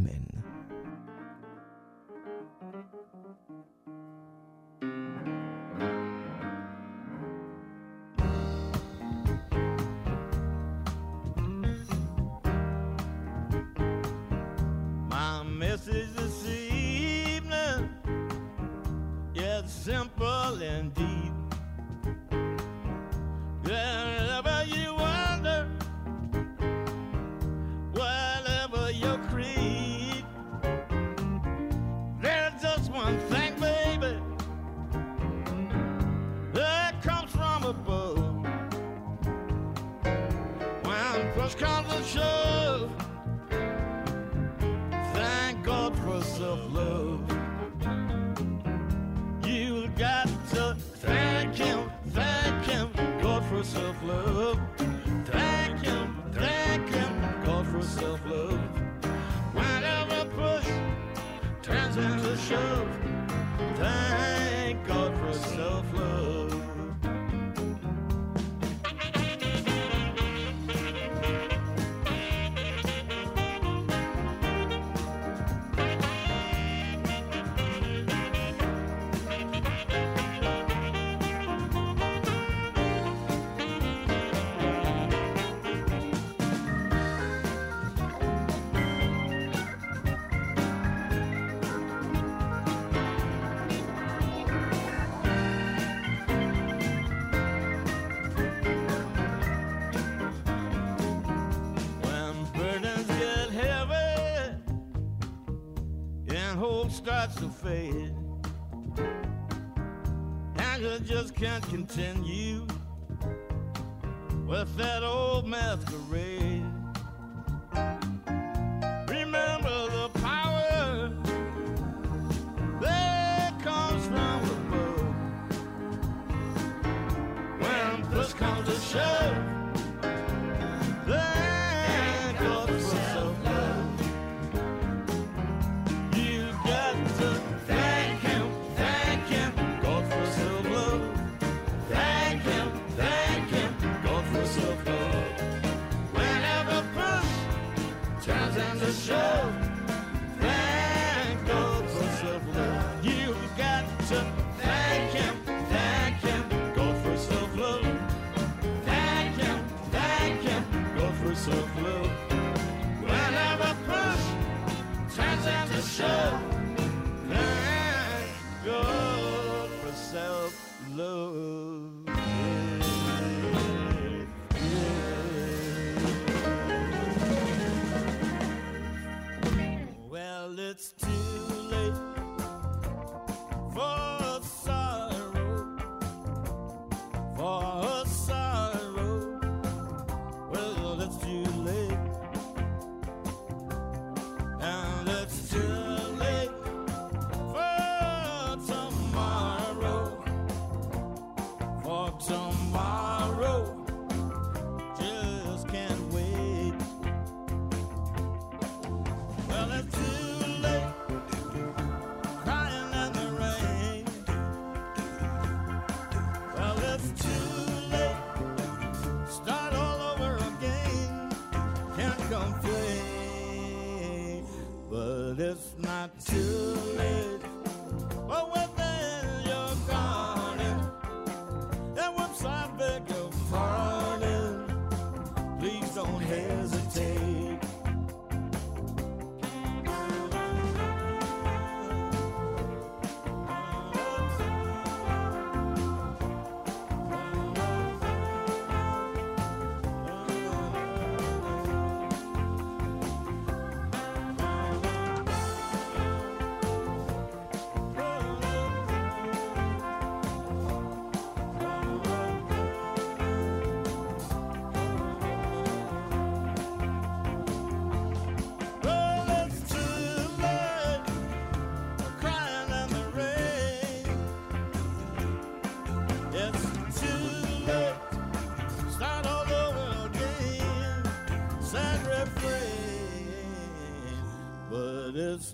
so close. Whenever push turns into shove, there ain't good for self-love.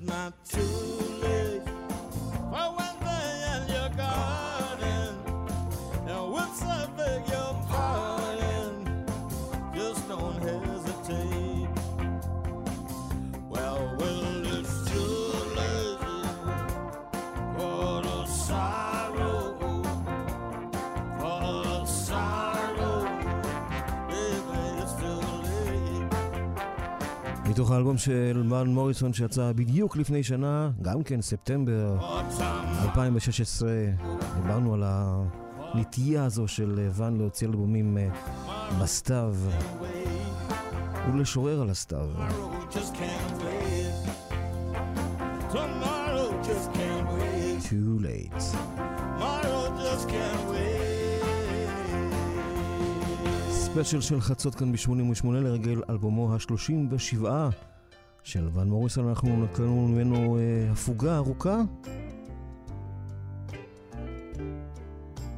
my מתוך האלבום של מן מוריסון שיצא בדיוק לפני שנה, גם כן ספטמבר 2016, דיברנו על הנטייה הזו של ואן להוציא אלבומים אה, בסתיו ולשורר על הסתיו. Too late. ספיישל של חצות כאן ב-88 לרגל אלבומו ה-37 של ון מוריסון, אנחנו נתנו ממנו אה, הפוגה ארוכה.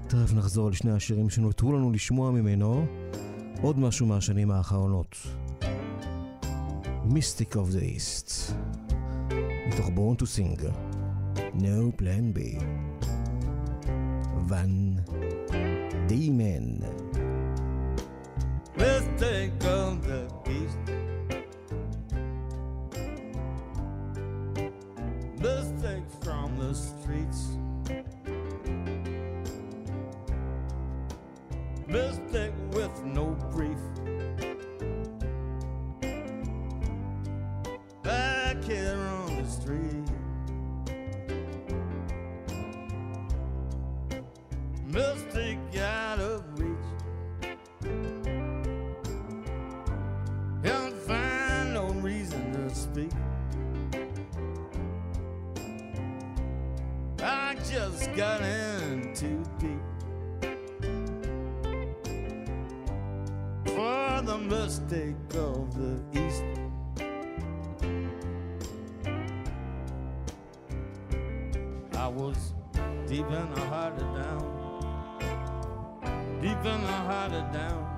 תכף נחזור לשני השירים שנותרו לנו לשמוע ממנו, עוד משהו מהשנים האחרונות. Mystic of the East, מתוך Born to Sing, No Plan B, ון דימן. mistake of the beast. Mistake from the streets. Mistake with no brief. Back was deep in the heart of down, deep in the heart of down.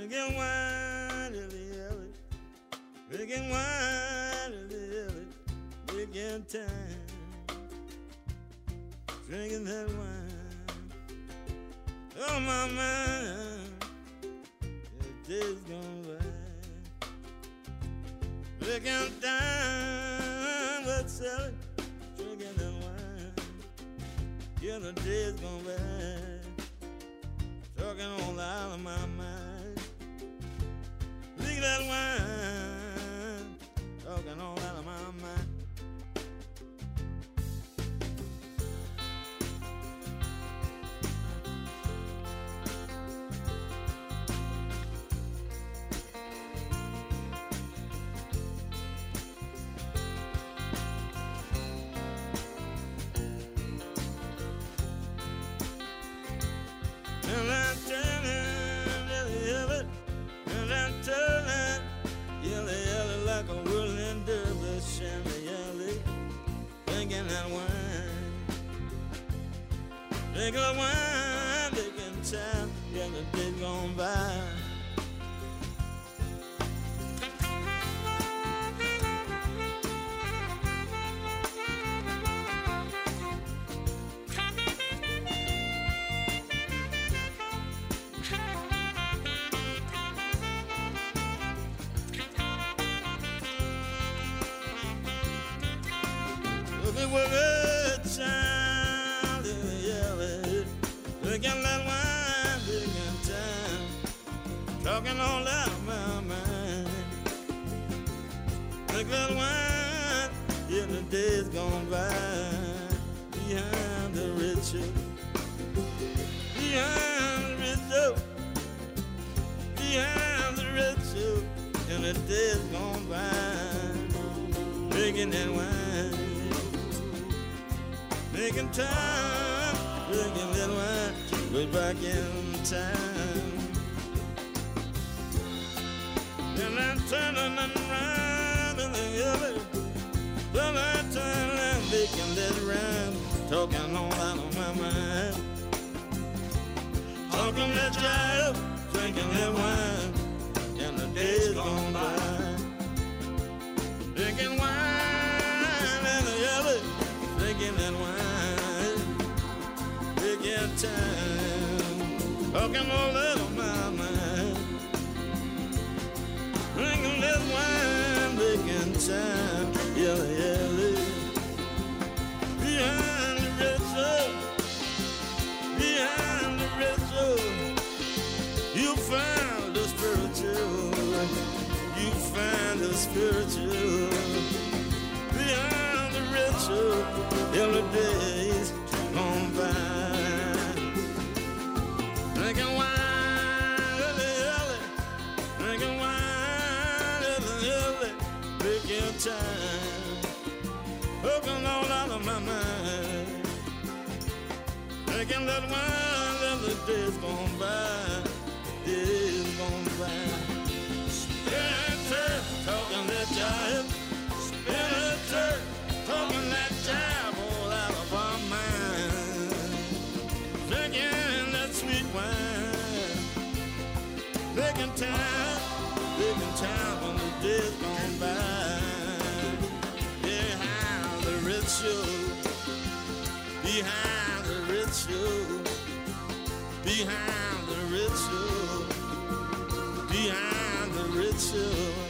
Making wine in the alley. Wine in the alley. Time. Drinking that wine. Oh, my mind. The days gone by. Time. What's? Drinking that wine. Yeah, the days gone by. Talking all out of my mind wine. spiritual beyond the ritual Every day's gone by. Drinking wine early, early, drinking wine early, early, breaking time, hooking all out of my mind. Drinking that wine, every day's gone by, days gone by that jive out of mind. Drinking that sweet wine. Time, time the days gone by. Behind the ritual, behind the ritual, behind the ritual, behind the ritual.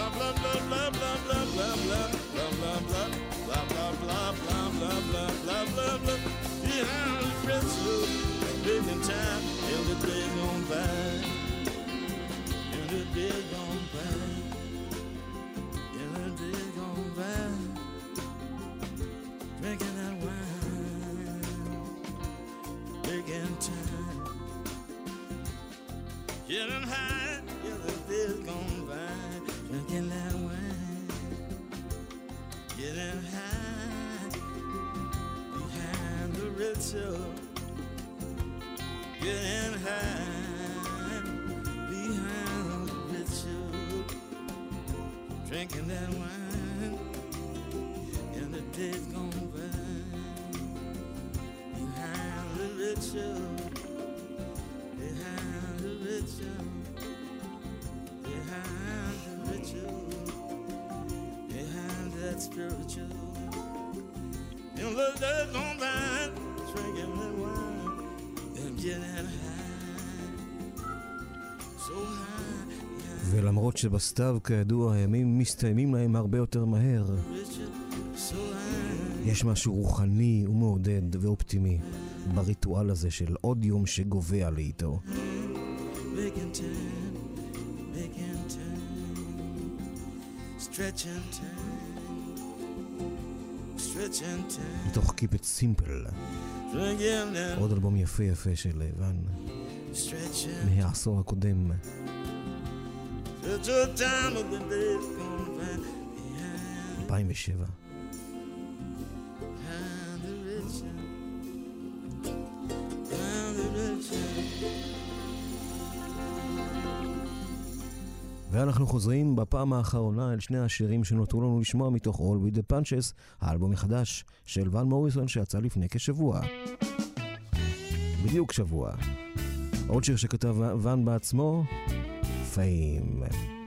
blah blah blah blah blah blah blah blah blah blah blah blah blah blah blah time the the the drinking that wine time getting high Yeah, the day gone by looking that wine, getting high behind the ritual, getting high behind the ritual, drinking that wine, and the days gone by. Behind the ritual, behind the ritual. the that spiritual. Love that the and getting high, ולמרות שבסתיו, כידוע, הימים מסתיימים להם הרבה יותר מהר, יש משהו רוחני ומעודד ואופטימי בריטואל הזה של עוד יום שגובה לאיתו. stretching time, stretching time. מתוך Keep It Simple, עוד אלבום יפה יפה של ון, מהעשור הקודם. אלפיים ושבע. Yeah. ואנחנו חוזרים בפעם האחרונה אל שני השירים שנותרו לנו לשמוע מתוך All With The Punches, האלבום החדש של ון מוריסון שיצא לפני כשבוע. בדיוק שבוע. עוד שיר שכתב ון בעצמו, פיים.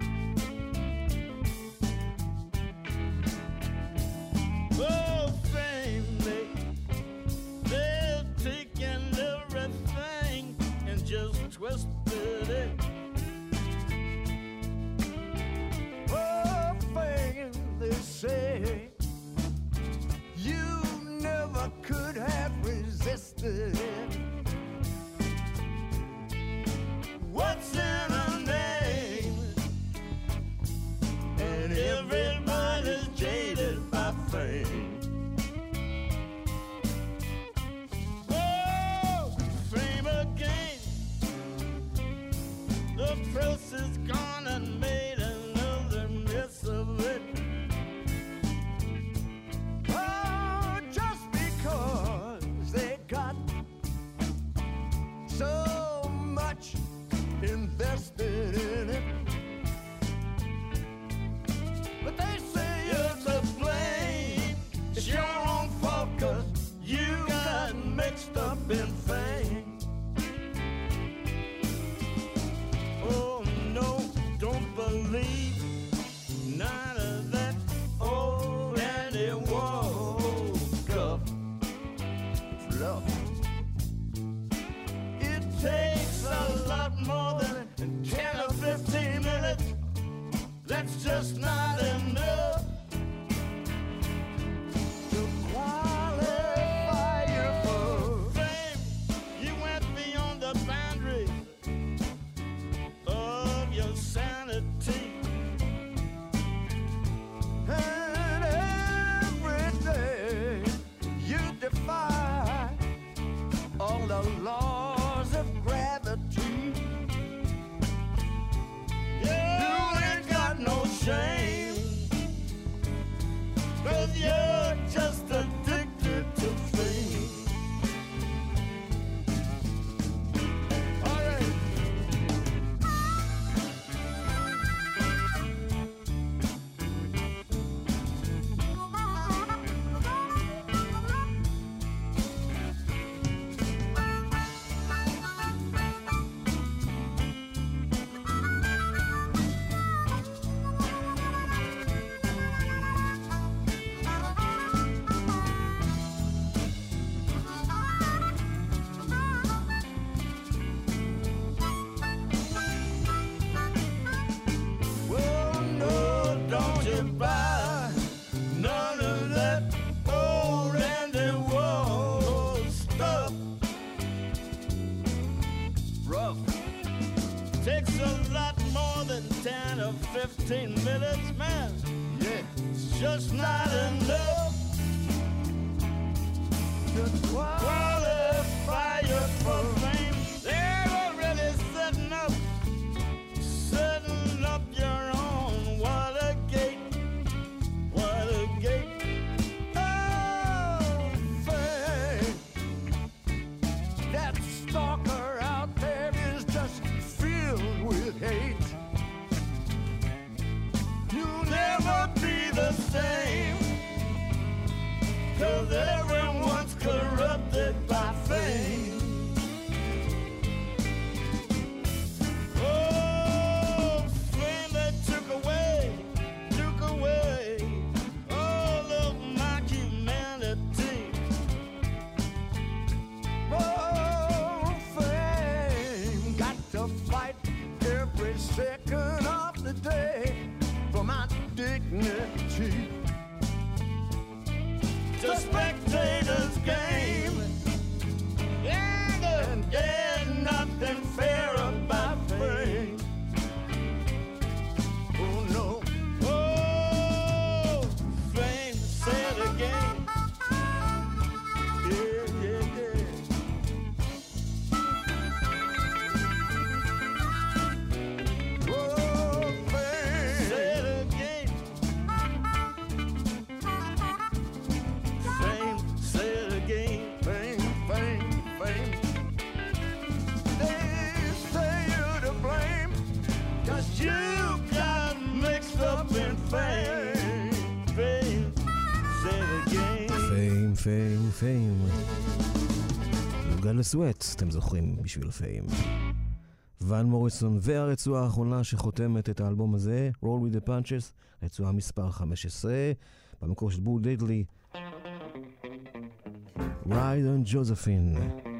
never be the same. Cause every לסואט, אתם זוכרים, בשביל הפעים. ון מוריסון והרצועה האחרונה שחותמת את האלבום הזה, Roll with the Punches, רצועה מספר 15, במקור של בול דדלי, Ride on Josephine.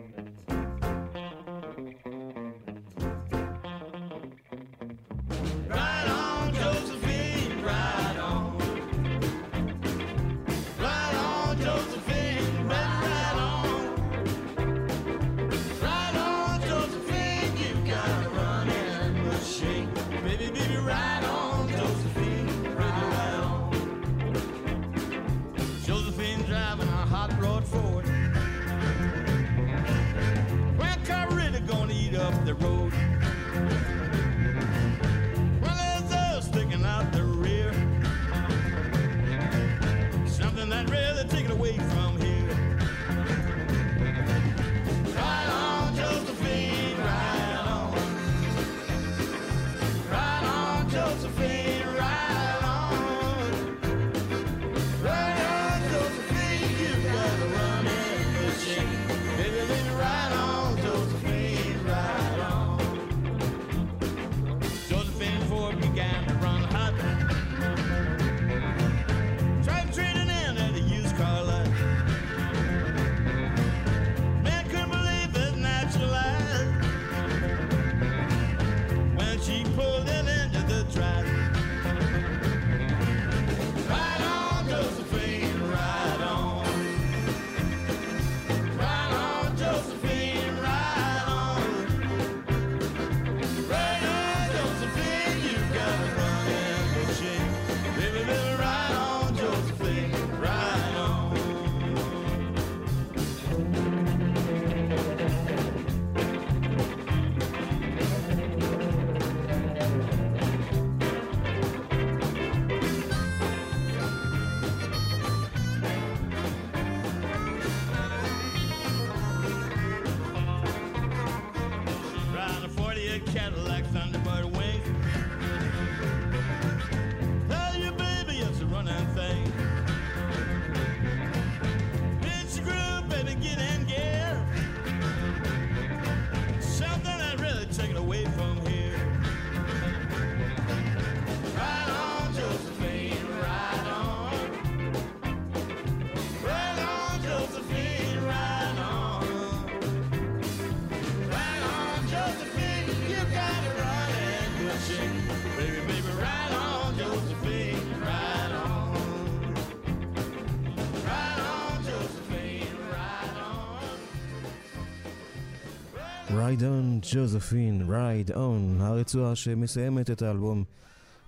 ג'וזפין, רייד און, הרצועה שמסיימת את האלבום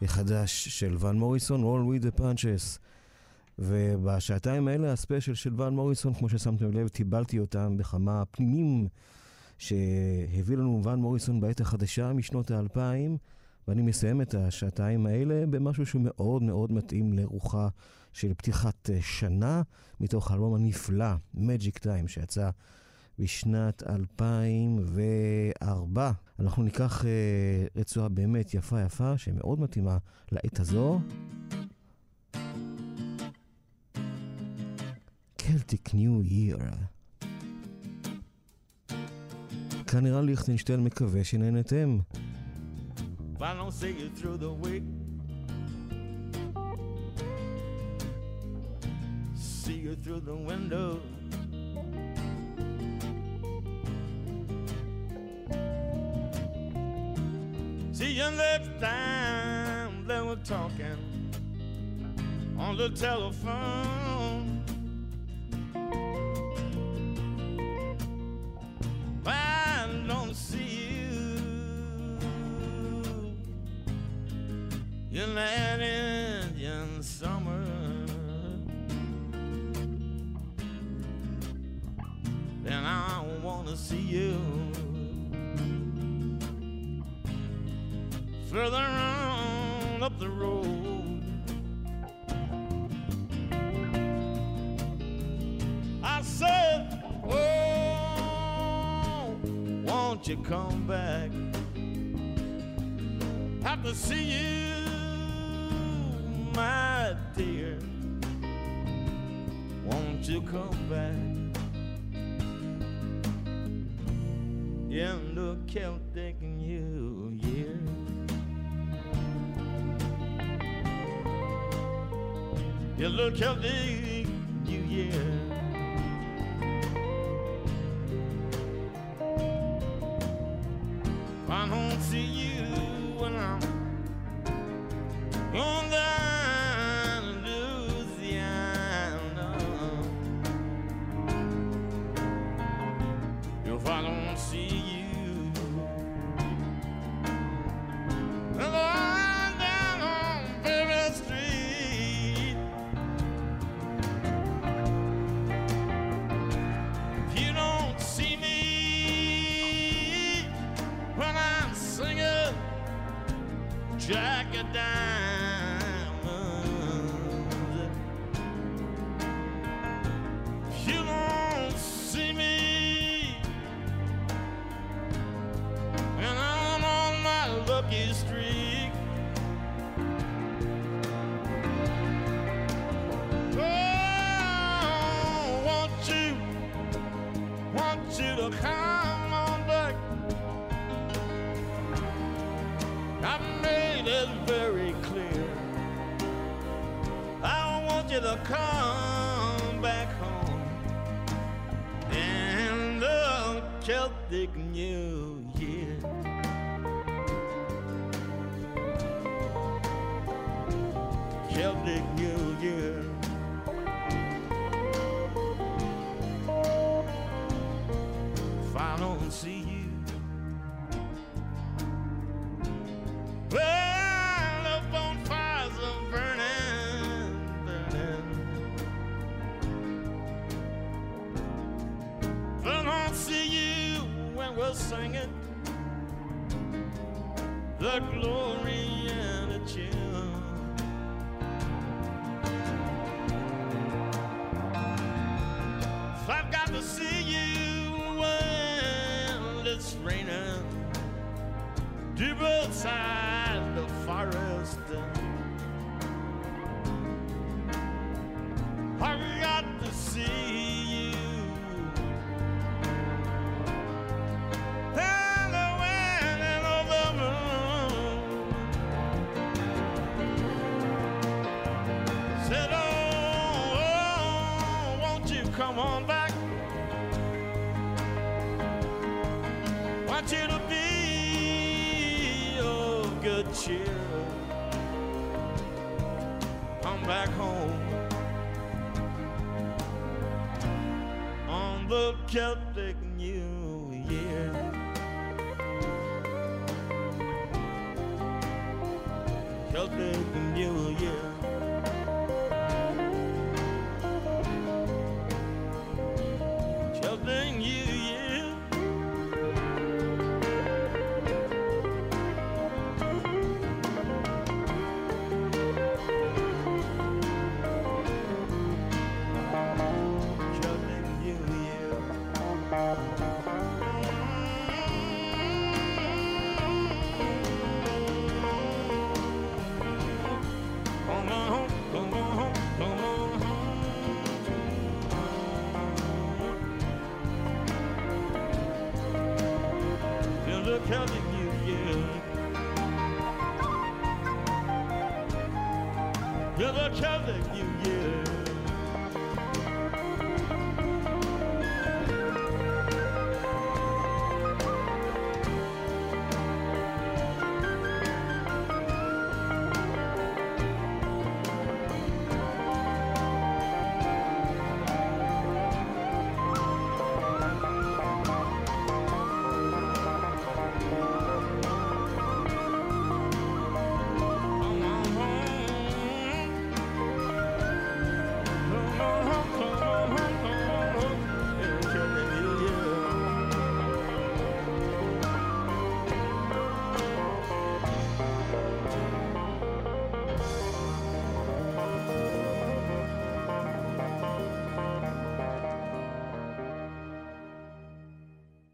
החדש של ון מוריסון, All with the Punches. ובשעתיים האלה הספיישל של ון מוריסון, כמו ששמתם לב, טיבלתי אותם בכמה פנינים שהביא לנו ון מוריסון בעת החדשה משנות האלפיים, ואני מסיים את השעתיים האלה במשהו שהוא מאוד מאוד מתאים לרוחה של פתיחת שנה, מתוך האלבום הנפלא, Magic Time, שיצא בשנת 2004. אנחנו ניקח אה, רצועה באמת יפה יפה, שמאוד מתאימה לעת הזו. קלטיק ניו ייר. כאן נראה ליכטנשטיין מקווה שנהנתם. See you through the see you through the window. See you next time that we're talking on the telephone. I don't see you in that Indian summer. Then I wanna see you. further on up the road. I said, Oh, won't you come back? Have to see you, my dear. Won't you come back? In the Celtic Look kan vi History. the glory. come on back. Want you to be of good cheer. Come back home on the Celtic